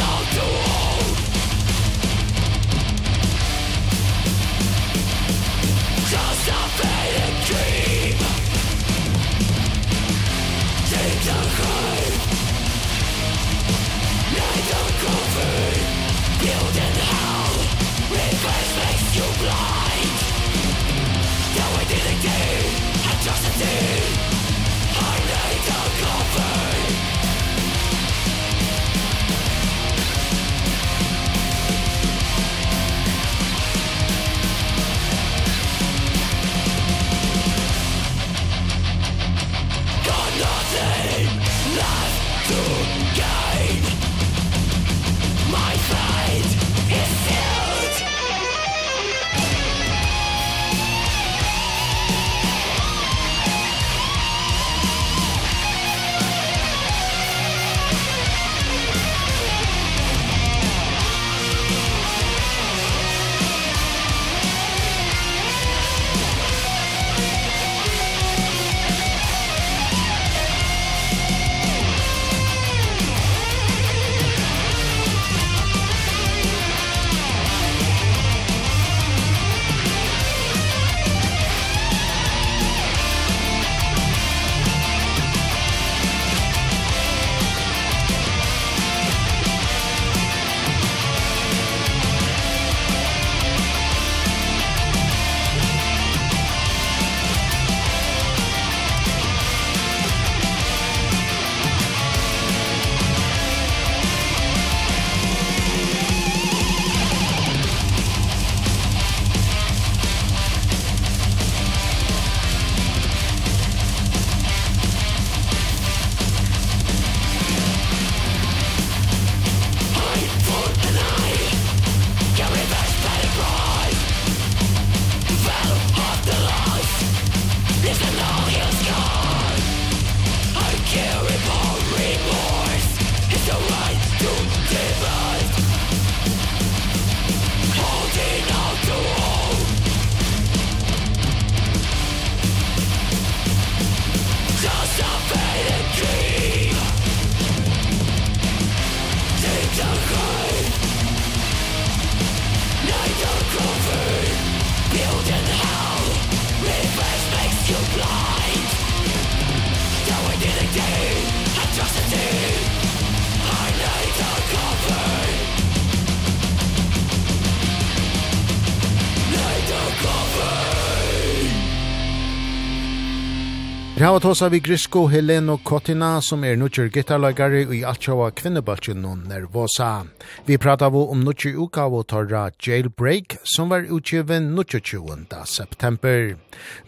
har tåsa vi grisko Heleno Kotina, som er nutjer gitarlagare i altsjåa kvinnebaltjen og nervosa. Vi pratar vi om nutjer uka og torra Jailbreak, som var utgiven nutjer 20. september.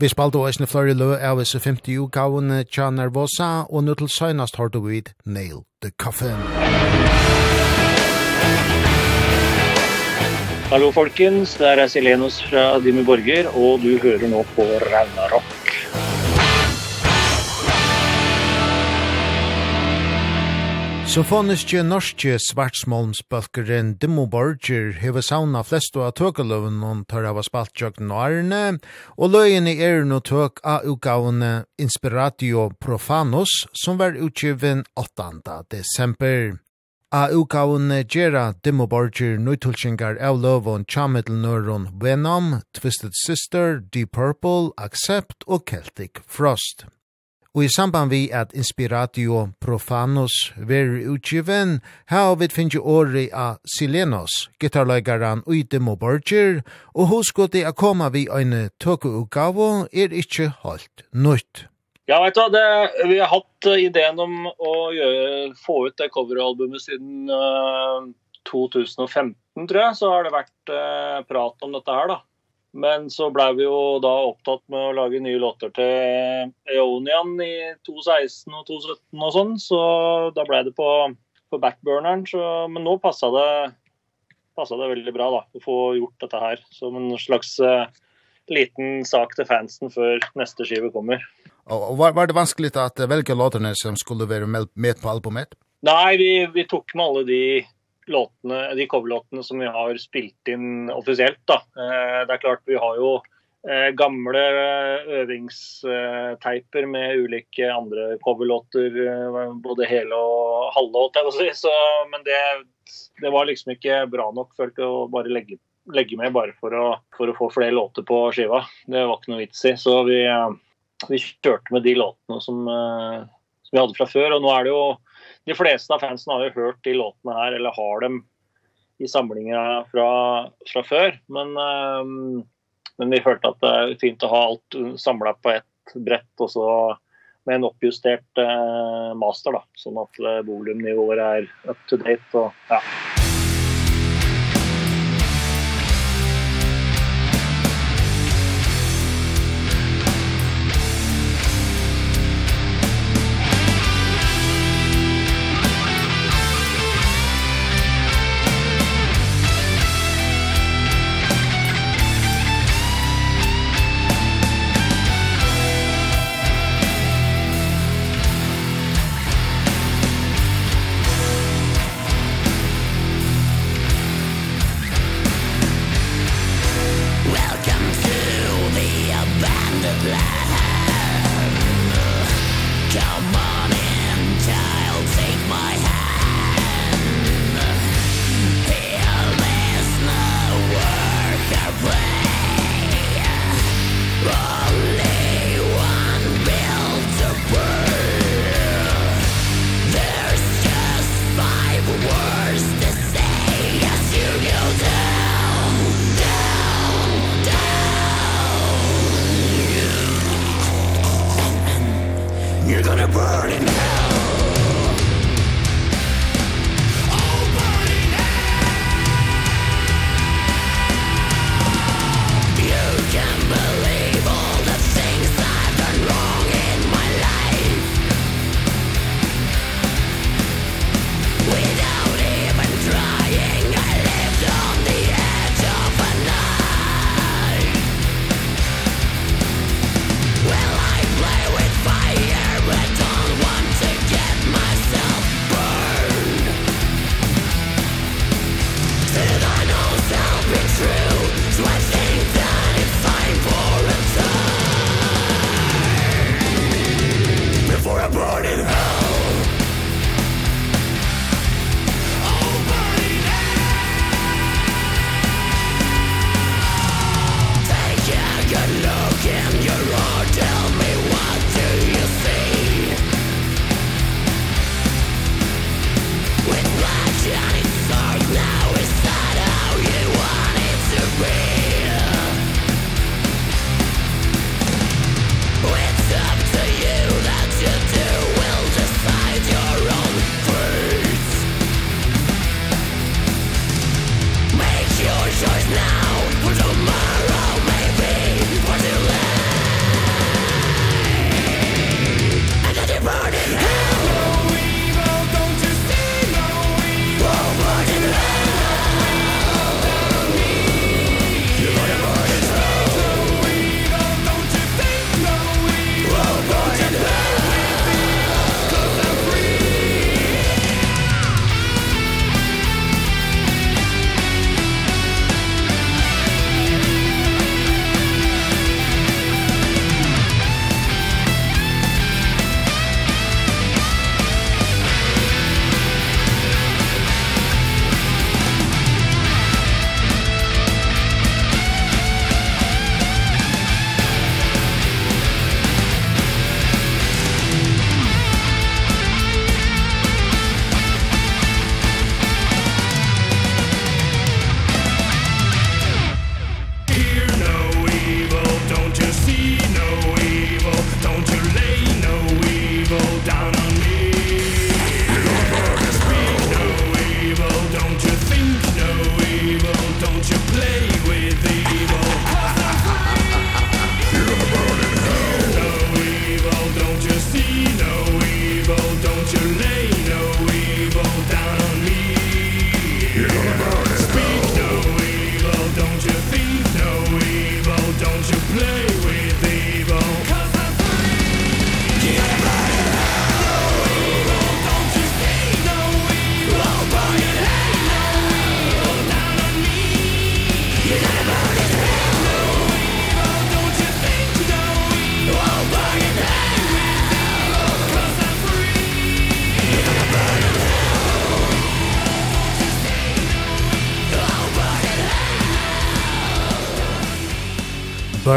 Vi spalte og eisne flore lø av esse 50 uka og tja nervosa, og nu til søgnast har du vid Nail the Coffin. Hallo folkens, det er Silenus fra Dimmy Borger, og du hører nå på Ragnarok. Symfoniske norske svartsmålmsbølgeren Dimmo Borger hever sauna flest av tøkeløven og tar av spaltjøkken og ærene, og løyene er no tøk av utgavene Inspiratio Profanus, som var utgiven 8. desember. A utgavene gjerra Dimmo Borger nøytulsingar av løven tjamiddelnøren Venom, Twisted Sister, Deep Purple, Accept og Celtic Frost. Og i samband vi at Inspiratio Profanos veri utgiven, her vi finnes åri av Silenos, gitarløygaran Uidemo Borger, og hoskoti a koma vi ein tøkuugavo er ikkje halt nøyt. Ja, vet du, det, vi har hatt ideen om å gjøre, få ut det coveralbumet siden uh, 2015, tror jeg, så har det vært uh, prat om dette her, da. Men så ble vi jo da opptatt med å lage nye låter til Eonian i 2016 og 2017 og sånn, så da ble det på, på backburneren. Så, men nå passa det, passet det veldig bra da, å få gjort dette her som en slags uh, liten sak til fansen før neste skive kommer. Og, og var, var det vanskelig at velge låterne som skulle være med, med på albumet? Nei, vi, vi tok med alle de låtene, de coverlåtene som vi har spilt inn offisielt da. Det er klart vi har jo gamle øvingsteiper med ulike andre coverlåter både hele og halve og til å si så men det det var liksom ikke bra nok for å bare legge legge med bare for å for å få flere låter på skiva. Det var ikke noe vits i. Så vi vi kjørte med de låtene som som vi hadde fra før og nå er det jo de fleste av fansen har jo hørt de låtene her, eller har dem i samlinger fra, fra før. Men, um, men vi følte at det er fint å ha alt samlet på ett brett, og så med en oppjustert uh, master, da, sånn at uh, volumnivået er up to date. Og, ja.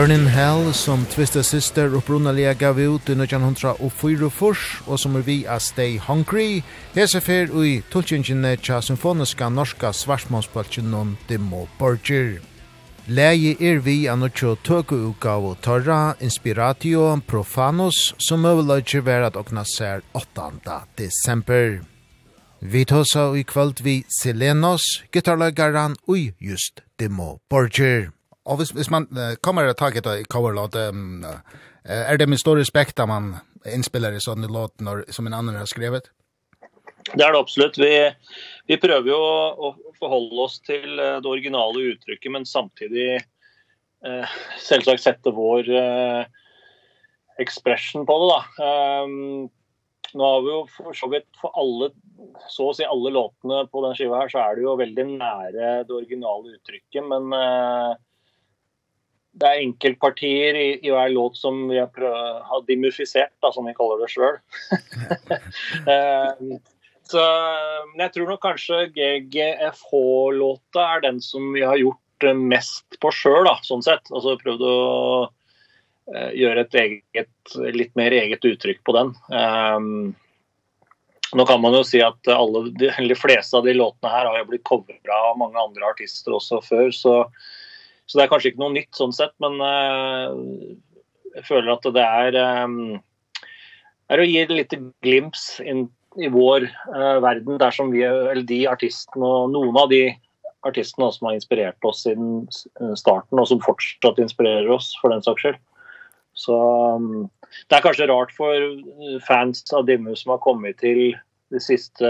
Burning Hell som Twisted Sister upprunaliga gav ut i 1904 og som er vi a Stay Hungry hese fer ui tulltjengjene tja symfoniska norska svarsmålspaltjen non Dimo Borger. Leie er vi a nokjo tøku utgav og torra Inspiratio Profanus som øvelagje ver at okna ser 8. desember. Vi tåsa i kvöld vi Selenos, gitarlagaran ui just Dimo Borger. Og hvis, hvis man uh, kommer og taget i coverlåt, um, uh, er det med stor respekt at man innspiller i sånne låt når, som en annen har skrevet? Det er det absolutt. Vi, vi prøver jo å, å forholde oss til det originale uttrykket, men samtidig eh, selvsagt sette vår eh, expression på det. Da. Um, nå har vi jo for så vidt for alle, så å si alle låtene på den skiva her, så er det jo veldig nære det originale uttrykket, men eh, det er enkelpartier i i hver låt som vi har har dimusificerat då som vi kallar det selv. Ehm så men jag tror nog kanske GGFH låta är den som vi har gjort mest på selv, da, sånn sett alltså prøvd å eh göra ett eget lite mer eget uttryck på den. Ehm Nå kan man jo si at alle de, de fleste av de låtene her har jo blitt covra av mange andre artister også før, så Så det er kanskje ikke noe nytt sånn sett, men jeg føler at det er, er å gi det litt glimps inn i vår verden, der som vi, eller de artistene, og noen av de artistene som har inspirert oss siden starten, og som fortsatt inspirerer oss, for den saks skyld. Så det er kanskje rart for fans av Dimmu som har kommet til de siste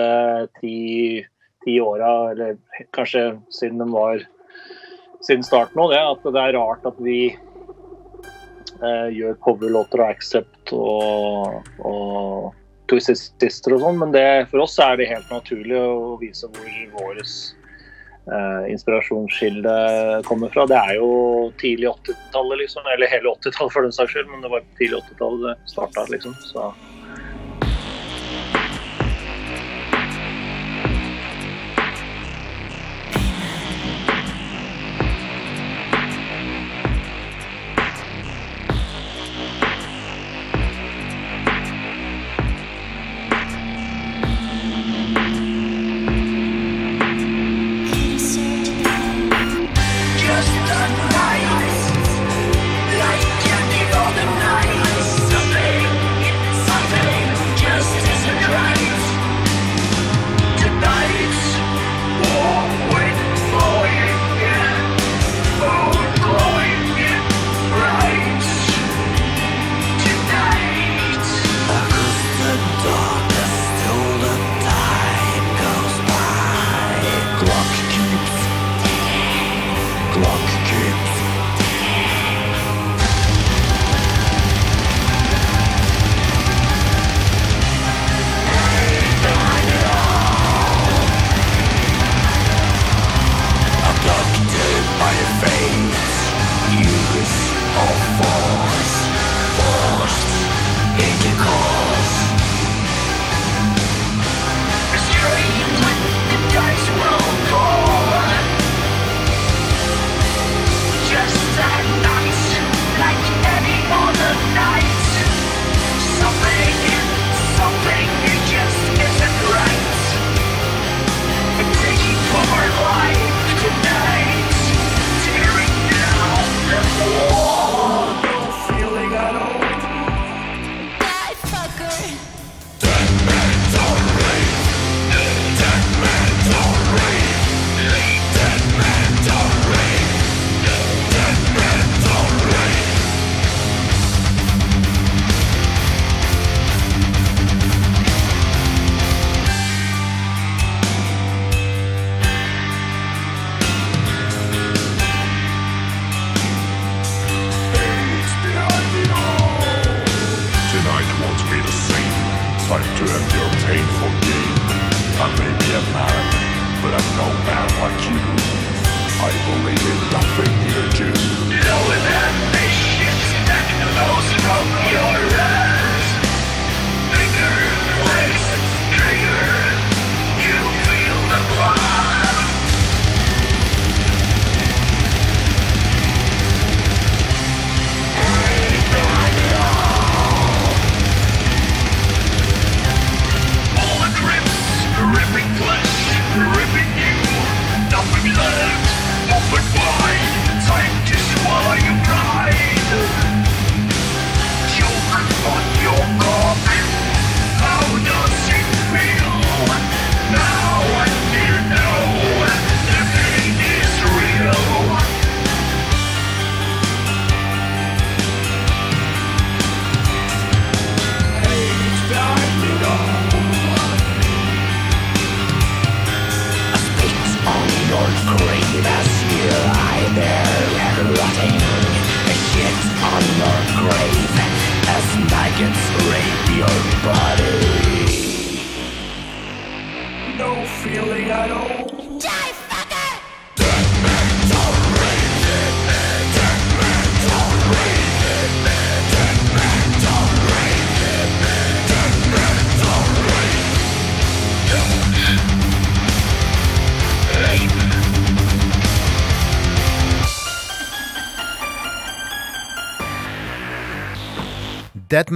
ti, ti åra, eller kanskje siden de var siden starten nå, det, at det er rart at vi eh, gjør coverlåter og Accept og, og Twisted Sister og sånn, men det, for oss er det helt naturlig å vise hvor våres eh, inspirasjonskilde kommer fra. Det er jo tidlig 80-tallet liksom, eller hele 80-tallet for den saks skyld, men det var tidlig 80-tallet det startet liksom, så...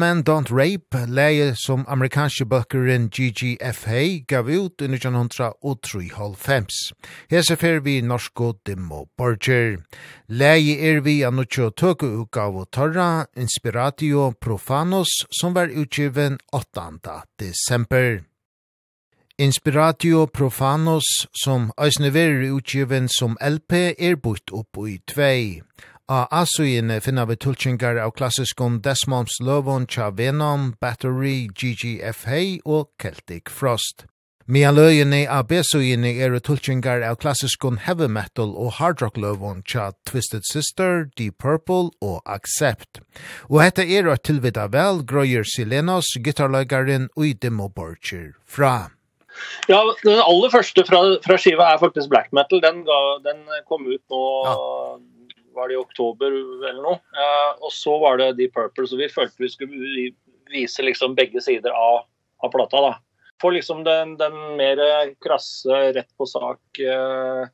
Men Don't Rape, leie som amerikanske bøkeren GGFA gav ut i 1903-1905. Hese fer vi norsko Dimo Borger. Leie er vi av nokjo tøke og Torra, Inspiratio Profanos, som var utgiven 8. desember. Inspiratio Profanos, som eisne verir utgiven som LP, er bort opp i tvei. A asuine finna vi tulkingar av klassiskon Desmonds Lovon Cha Venom, Battery, GGFA og Celtic Frost. Mia løyene av besuine er tulchingar av klassiskon heavy metal og hard rock lovon Cha Twisted Sister, Deep Purple og Accept. Og hette er at tilvida vel grøyer Silenos, gitarløygarin og Demo Borcher fra. Ja, den aller første fra, fra skiva er faktisk black metal. Den, ga, den kom ut nå... Ja var det i oktober eller noe. Eh, og så var det The Purple, så vi følte vi skulle vise liksom begge sider av, av plata da. For liksom den, den mer krasse, rett på sak eh,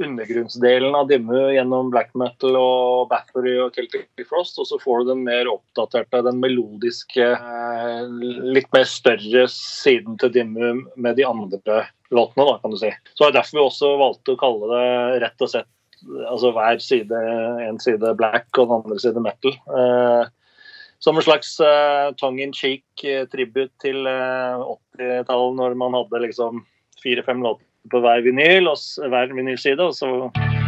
undergrunnsdelen av Dimmu gjennom black metal og Bathory og Celtic Frost, og så får du den mer oppdaterte, den melodiske, eh, litt mer større siden til Dimmu med de andre låtene da, kan du si. Så det er derfor vi også valgte å kalle det rett og slett altså hver side, en side black og den andre side metal. Eh, som en slags uh, tongue-in-cheek uh, tribut til uh, 80-tallet når man hadde liksom fire-fem låter på hver vinyl, og hver vinylside, og så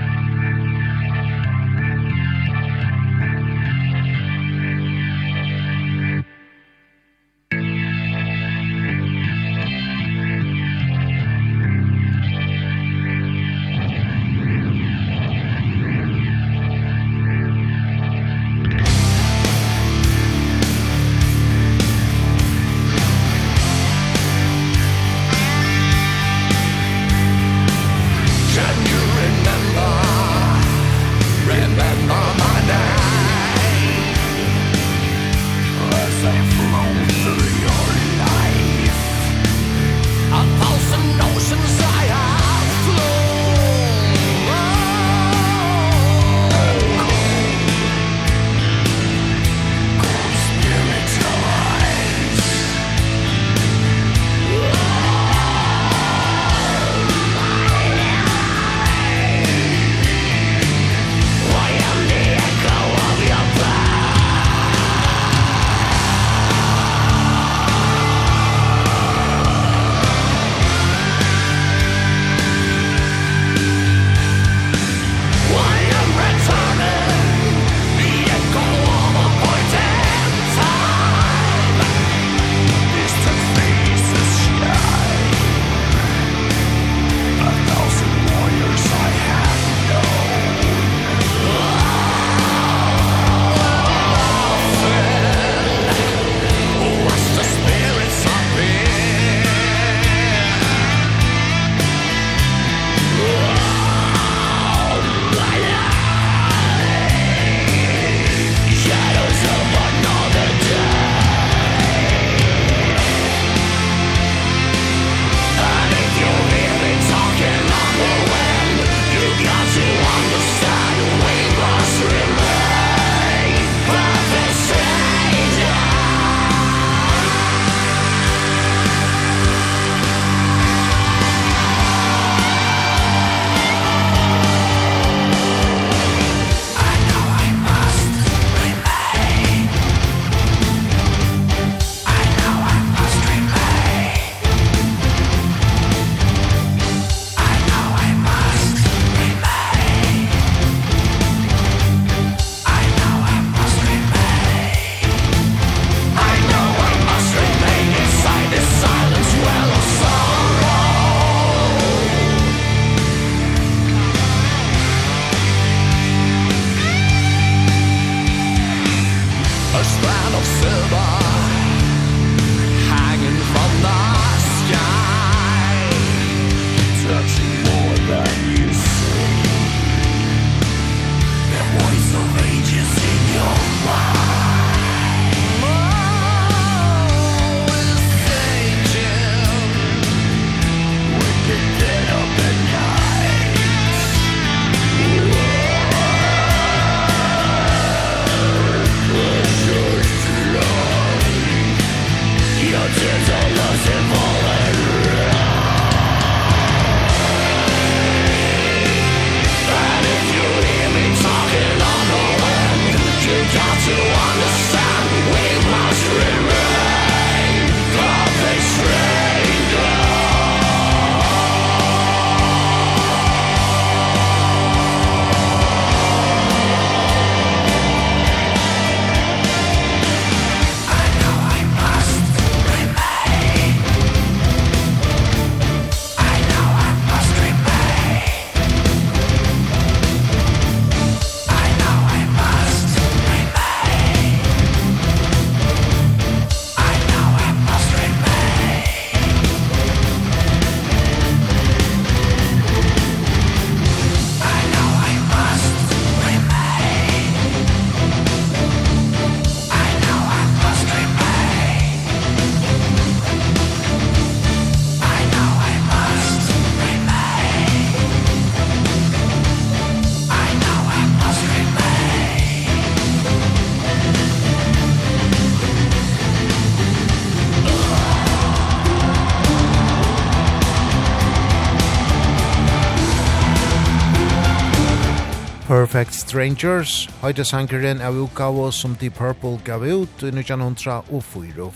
Perfect Strangers, høyde sangeren av utgave som Deep Purple gav ut i 1904.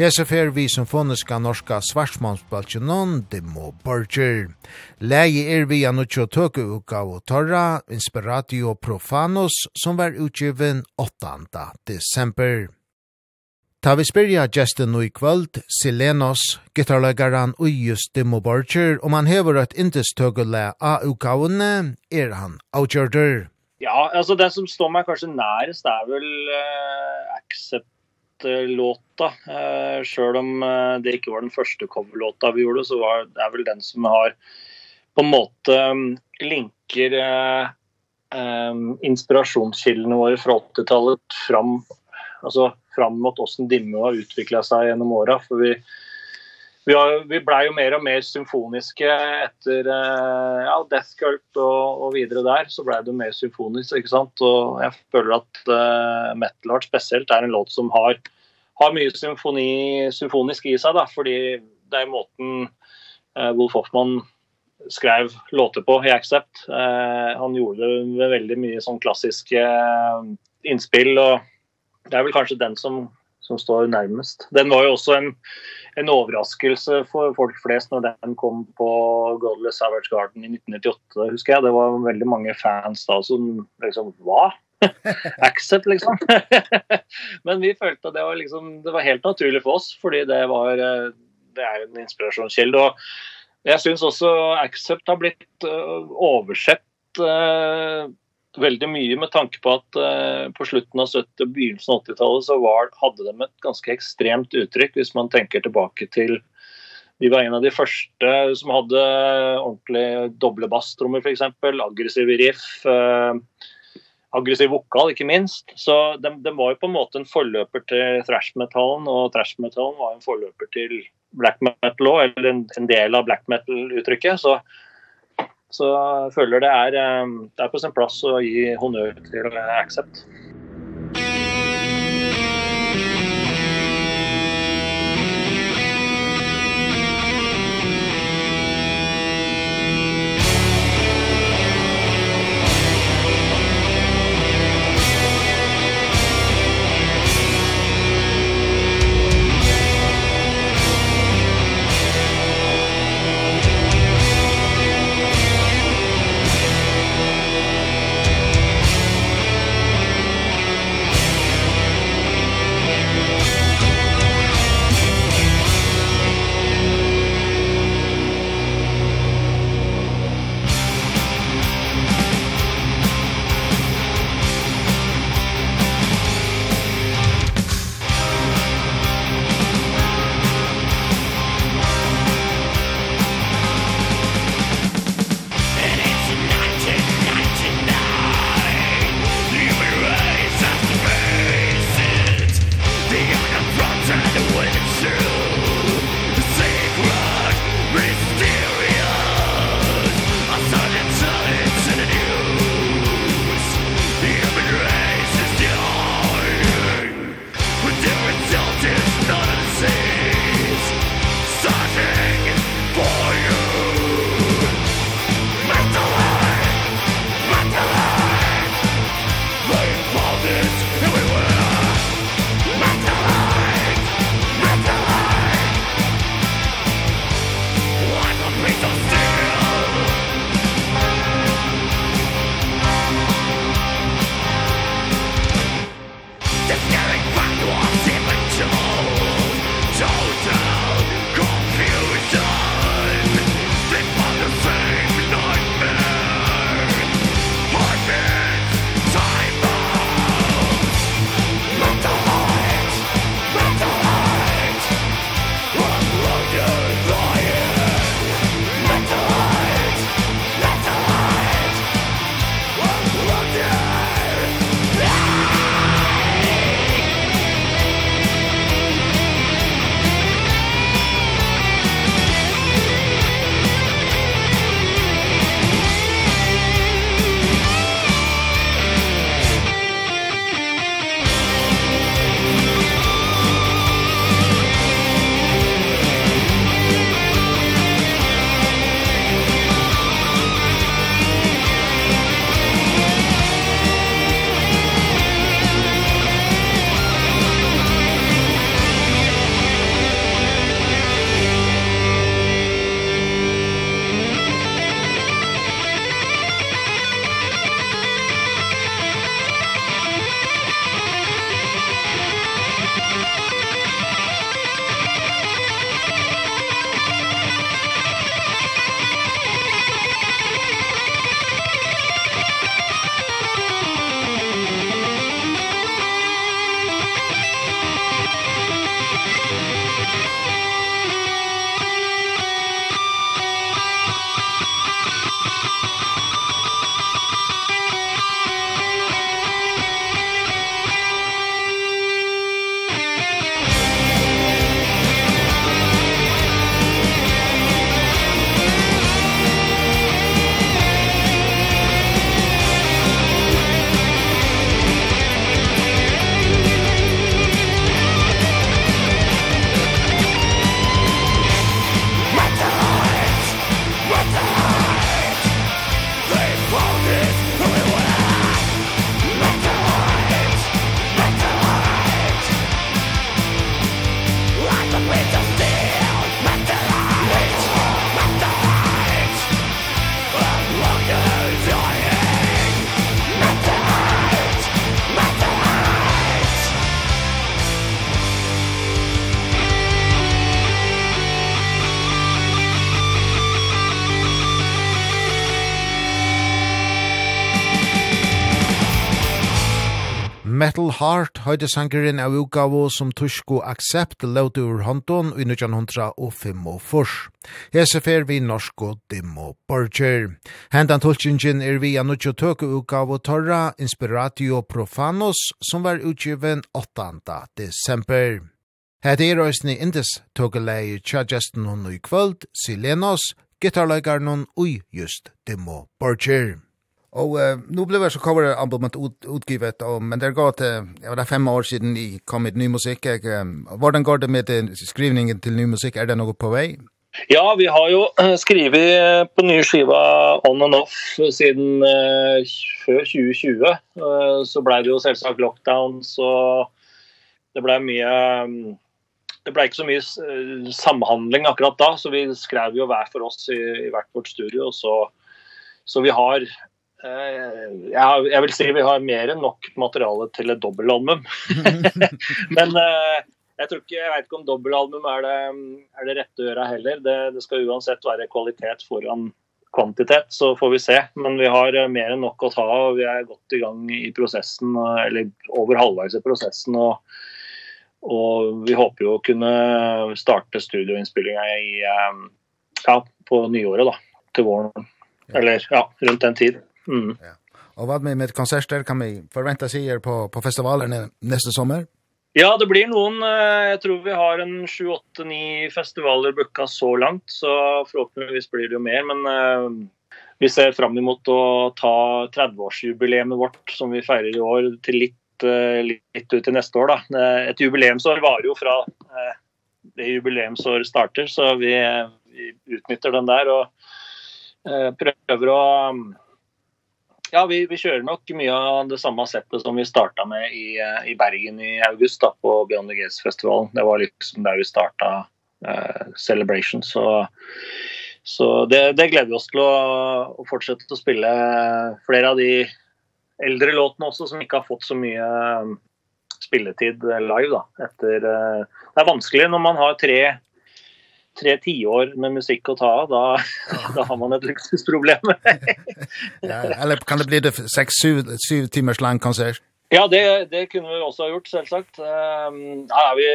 Hese fer vi symfoniska norska svarsmansbalsjonon Demo Burger. Leie er vi an utjo tøke utgave Torra, Inspiratio Profanos, som var utgiven 8. desember. Ta vi spyrja gesten i kvöld, Silenos, gitarlögaran Ujus Dimo Borger, om han hever et intestögele av ukavene, er han avgjörder. Ja, altså det som står meg kanskje nærest er väl uh, Accept låta. uh, selv om uh, det ikke var den første coverlåta vi gjorde så var det er väl den som har på en måte um, linker uh, um, inspirasjonskildene våre fra 80-tallet fram. altså framåt hvordan Dimme har utviklet seg gjennom året, for vi vi har vi ble jo mer og mer symfoniske etter ja Death Cult og og videre der så ble det mer symfonisk ikke sant og jeg føler at uh, metal art spesielt er en låt som har har mye symfoni symfonisk i seg da fordi det er måten uh, Wolf Hoffmann skrev låter på i Accept. Uh, han gjorde det med veldig mye sånn klassiske uh, innspill og det er vel kanskje den som som står nærmest. Den var jo også en en overraskelse for folk flest når den kom på Godless Savage Garden i 1998, husker jeg. Det var veldig mange fans da som liksom hva? Accept liksom. Men vi følte at det var liksom det var helt naturlig for oss fordi det var det er en inspirasjonskilde og jeg syns også Accept har blitt uh, oversett uh, veldig mye med tanke på at uh, på slutten av 70- og begynnelsen av 80-tallet så var, hadde de et ganske ekstremt uttrykk hvis man tenker tilbake til Vi var en av de første som hadde ordentlig doble basstrommer for eksempel, aggressiv riff, uh, aggressiv vokal ikke minst. Så de, de var jo på en måte en forløper til thrash metalen, og thrash metalen var en forløper til black metal også, eller en, en del av black metal uttrykket. Så Så jeg føler det er, det er på sin plass å gi honnør til Accept. Metal Heart høyde sangeren av utgave som Tushko Accept løte ur hånden i 1945. Hese fer vi norsk og Dimo Borger. Hendan tulkingen er vi av nødvendig tøke utgave Torra Inspiratio Profanos som var utgiven 8. desember. Hette er òsni indes tøkelegi tja gesten hun i kvöld, Silenos, gitarløygarnon ui just Dimo Borger. Og uh, nu blev jeg så coveralbumet ut, utgivet, og, men det er gått, uh, ja, det er fem år siden i kom med ny musikk. Jeg, um, hvordan går det med den skrivningen til ny musikk? Er det noe på vei? Ja, vi har jo skrivet på nye skiva on and off siden uh, før 2020. Uh, så ble det jo selvsagt lockdown, så det ble mye... Um, det ble ikke så mye uh, samhandling akkurat da, så vi skrev jo hver for oss i, i hvert vårt studio, så så vi har ja, jeg vil si vi har mer enn nok materiale til et dobbeltalbum. Men jeg tror ikke, jeg vet ikke om dobbeltalbum er det, er det rette øra heller. Det, det skal uansett være kvalitet foran kvantitet, så får vi se. Men vi har mer enn nok å ta, og vi er godt i gang i prosessen, eller over halvveis i prosessen. og Og vi håper jo å kunne starte studioinspelningar i ja, på nyåret da, til våren. Eller ja, rundt den tiden. Mm. Ja. Och vad med med konserter kan vi förvänta sig er på på festivalen nästa sommar? Ja, det blir noen. Jeg tror vi har en 7-8-9 festivaler booka så langt, så forhåpentligvis blir det jo mer, men vi ser fram emot å ta 30-årsjubileet vårt som vi feirer i år til litt, litt ut i neste år. Da. Et jubileumsår var jo fra det jubileumsår starter, så vi, vi utnytter den der og prøver å Ja, vi vi kör nog mycket av det samma sättet som vi startade med i i Bergen i august då på Beyond the Gates festivalen. Det var liksom där vi startade eh celebration så så det det gläder vi oss till att att fortsätta att spela flera av de äldre låtarna också som inte har fått så mycket spilletid live då efter det är vanskligt när man har tre tre tiår med musikk å ta av, da, da har man et luksusproblem. ja, eller kan det bli det 6-7 timers lang konsert? Ja, det, det kunne vi også ha gjort, selvsagt. Um, ja, vi,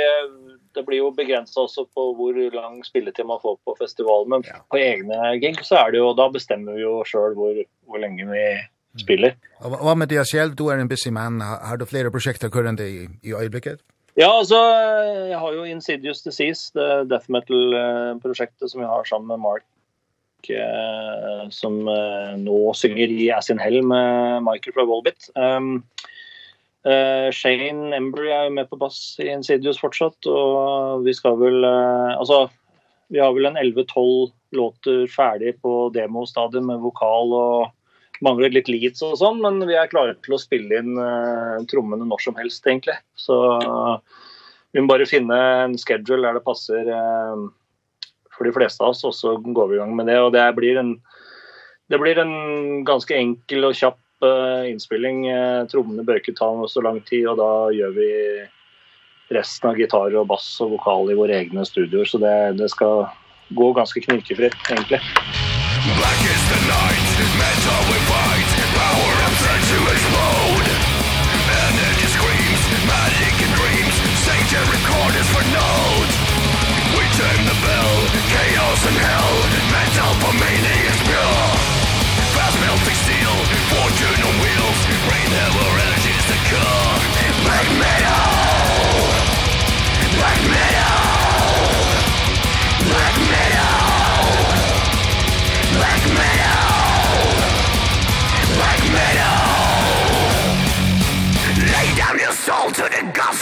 det blir jo begrenset også på hvor lang spilletid man får på festivalen, men ja. på egne gig så er det jo, da bestemmer vi jo selv hvor, hvor lenge vi spiller. Mm. Og hva med deg selv? Du er en busy man. Har du flere prosjekter kurrende i, i øyeblikket? Ja, altså, jag har ju Insidious Disease, det death metal projektet som jag har sammen med Mark eh som eh, nå synger i As in Hell med Michael fra Volbit. Ehm um, eh Shane Embry er med på bass i Insidious fortsatt og vi skal vel eh, altså vi har vel en 11-12 låter ferdig på demo-stadiet med vokal og mangler litt leads og sånn, men vi er klare til å spille inn uh, trommene når som helst egentlig. Så uh, vi må bare finne en schedule der det passer uh, for de fleste av oss, og så går vi i gang med det. Og det blir en, det blir en ganske enkel og kjapp uh, innspilling. Uh, trommene bør ikke ta så lang tid, og da gjør vi resten av gitar og bass og vokal i våre egne studioer, så det, det skal gå ganske knirkefritt egentlig. Black is the night, metal we fight. Power of sex to explode Energy screams, magic and dreams. Satan recorders for notes We turn the bell, chaos and hell. Metal for meaning is pure. Fast melting steel, fortune on wheels. Rain hell where energy is the core Black metal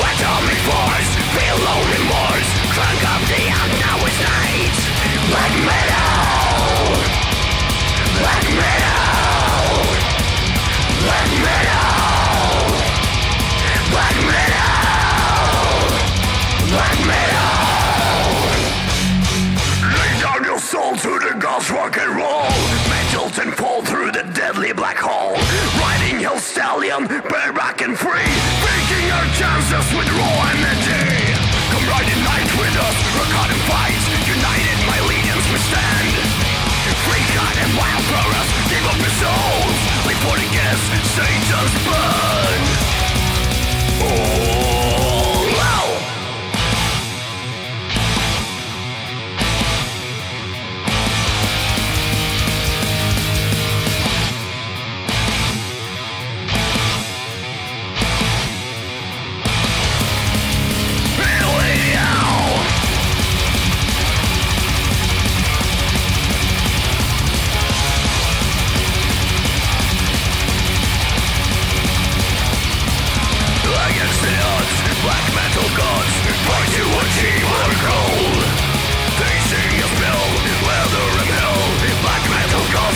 Atomic force, feel no remorse Crank up the amp, night Black metal Black metal Black metal Black metal Lay down your soul to the gods rock and roll jolt and fall through the deadly black hole. Riding hill stallion, bareback and free Taking our chances with raw energy. Come ride the night with us, rock hard and fight United my legions we stand. Free God and wild progress, give up your souls. Live for the guests, Satan's burn Oh.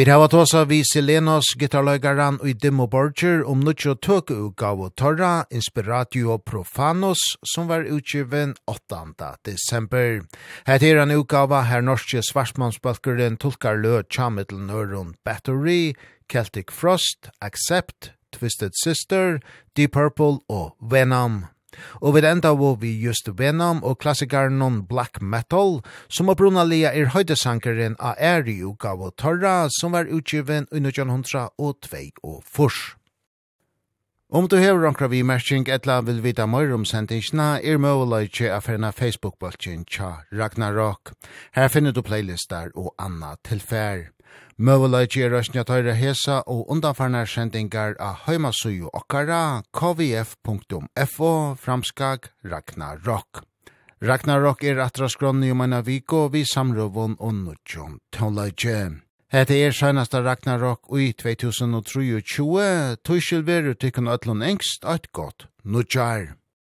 Vi hava vi Selenos gitarløygaran og i Dimmo Borger om nuttjo tøkeugav og torra Inspiratio Profanos som var utgiven 8. desember. Her til en utgave her norske svarsmansbalkeren tolkar lø tjamittel nøron Battery, Celtic Frost, Accept, Twisted Sister, Deep Purple og Venom. Og vi enda var vi just Venom og klassikaren Black Metal, som er brunna lia er høydesankeren av Eri og Torra, som var utgiven i 1902 og Fors. Om du hever omkra vi merking etla vil vita møyr om sendingsna, er møyleitje af ferna Facebook-bolkjen tja Ragnarok. Her finner du playlistar og anna tilfær. Møvelag er røstnja tøyre hesa og undanfarnar sendingar av heimasuju okkara kvf.fo framskag Ragnarok. Ragnarok er atra skronni om eina viko vi samrøvun og nudjon tøyleidje. Hette er sænasta Ragnarok í 2023, tøysilveru tykkun ötlun engst eit gott. nudjar.